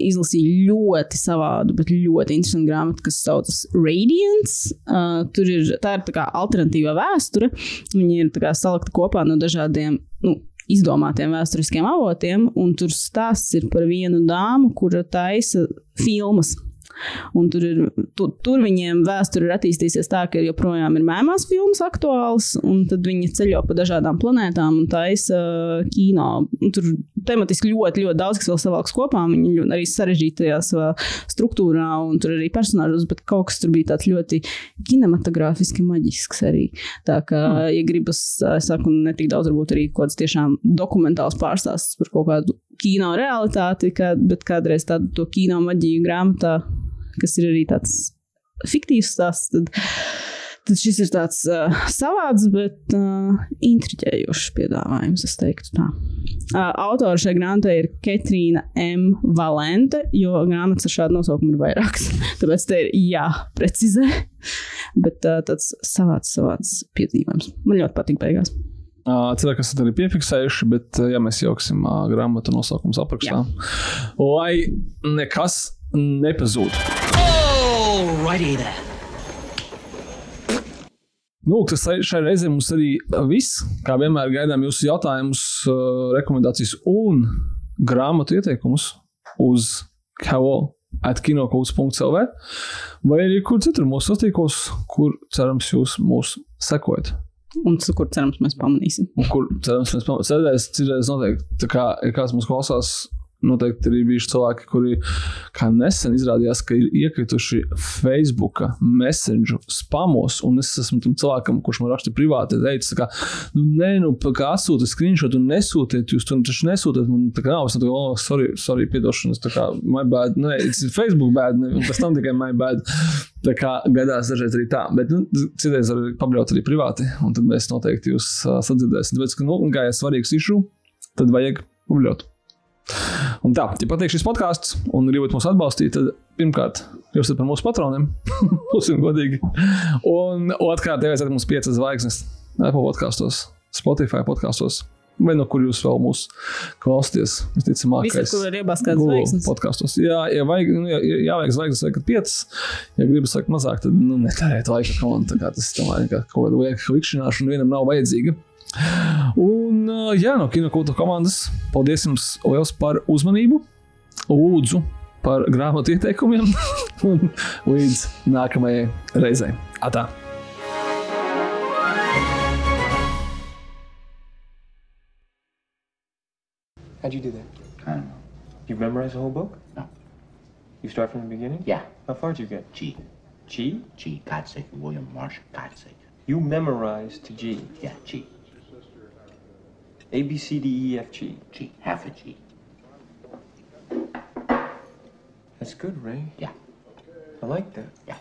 izlasīju ļoti savādu, bet ļoti interesantu grāmatu, kas saucas Radiance. Uh, tur ir tā ir tā kā alternatīva vēsture. Viņa ir kā salikta kopā no dažādiem. Nu, Izdomātiem vēsturiskiem avotiem, un tur stāsts ir par vienu dāmu, kura taisa filmas Un tur, ir, tu, tur viņiem vēsture ir attīstījusies tā, ka joprojām ir mēmās filmas aktuāls, un tad viņi ceļo pa dažādām planētām un taisa uh, kino. Un tur tematiski ļoti, ļoti daudz, kas vēl savalks kopā. Viņi arī sarežģītajā savā struktūrā, un tur arī personāžos, bet kaut kas tur bija tāds ļoti kinematogrāfiski maģisks arī. Tā kā, mm. ja gribas, es saku, ne tik daudz, varbūt arī kaut kāds tiešām dokumentāls pārstāsts par kaut kādu kino realitāti, kā, bet kādreiz tādu kino maģiju grāmatā kas ir arī tāds fiktīvs stāsts. Tad, tad šis ir tāds uh, savāds, bet uh, intriģējošs piedāvājums, es teiktu tā. Uh, Autora šai grāmatai ir Katrīna M. Valente, jo grāmatas ar šādu nosaukumu ir vairākas. [LAUGHS] Tāpēc te ir jāprecizē. Bet uh, tāds savāds, savāds piedzīvojums. Man ļoti patīk beigās. Cilvēki, kas ir piefiksējuši, bet ja mēs jauksim uh, grāmatu nosaukumus aprakstā, Jā. lai nekas nepazūd. Nu, tas šai reizē mums arī viss. Kā vienmēr gaidām jūsu jautājumus, rekomendācijas un grāmatu ieteikumus uz Kavo atkinokults.cl vai arī kur citur mūsu satīkos, kur cerams jūs mūs sekojat. Un kur cerams mēs pamanīsim. Un kur cerams mēs pamanīsim. Citreiz, citreiz noteikti, tā kā ja kāds mūs klausās Noteikti arī bijuši cilvēki, kuri, nesen izrādījās, ka ir iekrituši Facebook, Messenger, spamos, un es esmu tam cilvēkam, kurš man raksta privāti, teicis, ka, nu, nē, nu, kā atsūtiet screenshot un nesūtiet, jūs to taču nesūtiet. Man tā kā nav, es tā kā, oh, sorry, sorry, piedošanas, tā kā, my bad, nē, it's Facebook bad, ne, un pēc tam tikai my bad. Tā kā gadās dažreiz arī tā, bet nu, citreiz arī pabraukt arī privāti, un tad mēs noteikti jūs uh, sadzirdēsim. Tāpēc, ka, nu, kā ir svarīgs išu, tad vajag publicēt. Un tā, ja patīk šis podkāsts un gribat mūs atbalstīt, tad pirmkārt, jūs esat par mūsu patroniem. [LAUGHS] Būsim godīgi. Un otrkārt, ieviesiet mums piecas zvaigznes Apple podkastos, Spotify podkastos. Vai no kur jūs vēl mūs klausāties? Visticamāk, Visur, kur ir zvaigznes. Podkastos. Jā, ja vajag, nu, ja, jāvajag zvaigznes, vajag piecas. Ja gribas sakt mazāk, tad nu, netērēt laiku komandai. Tas tomēr ir kaut kāda lieka klikšķināšana vienam nav vajadzīga. Un, jā, no Kinokulta komandas paldies jums liels par uzmanību. Lūdzu, par grāmatu ieteikumiem [LAUGHS] un līdz nākamajai reizei. Atā! How'd you do that? I don't know. You memorize the whole book? No. You start from the beginning? Yeah. How far did you get? G. G? G. God's sake. William Marsh. God's sake. You memorized to G. Yeah, G. A, B, C, D, E, F, G. G, half a G. That's good, Ray. Yeah, I like that. yeah.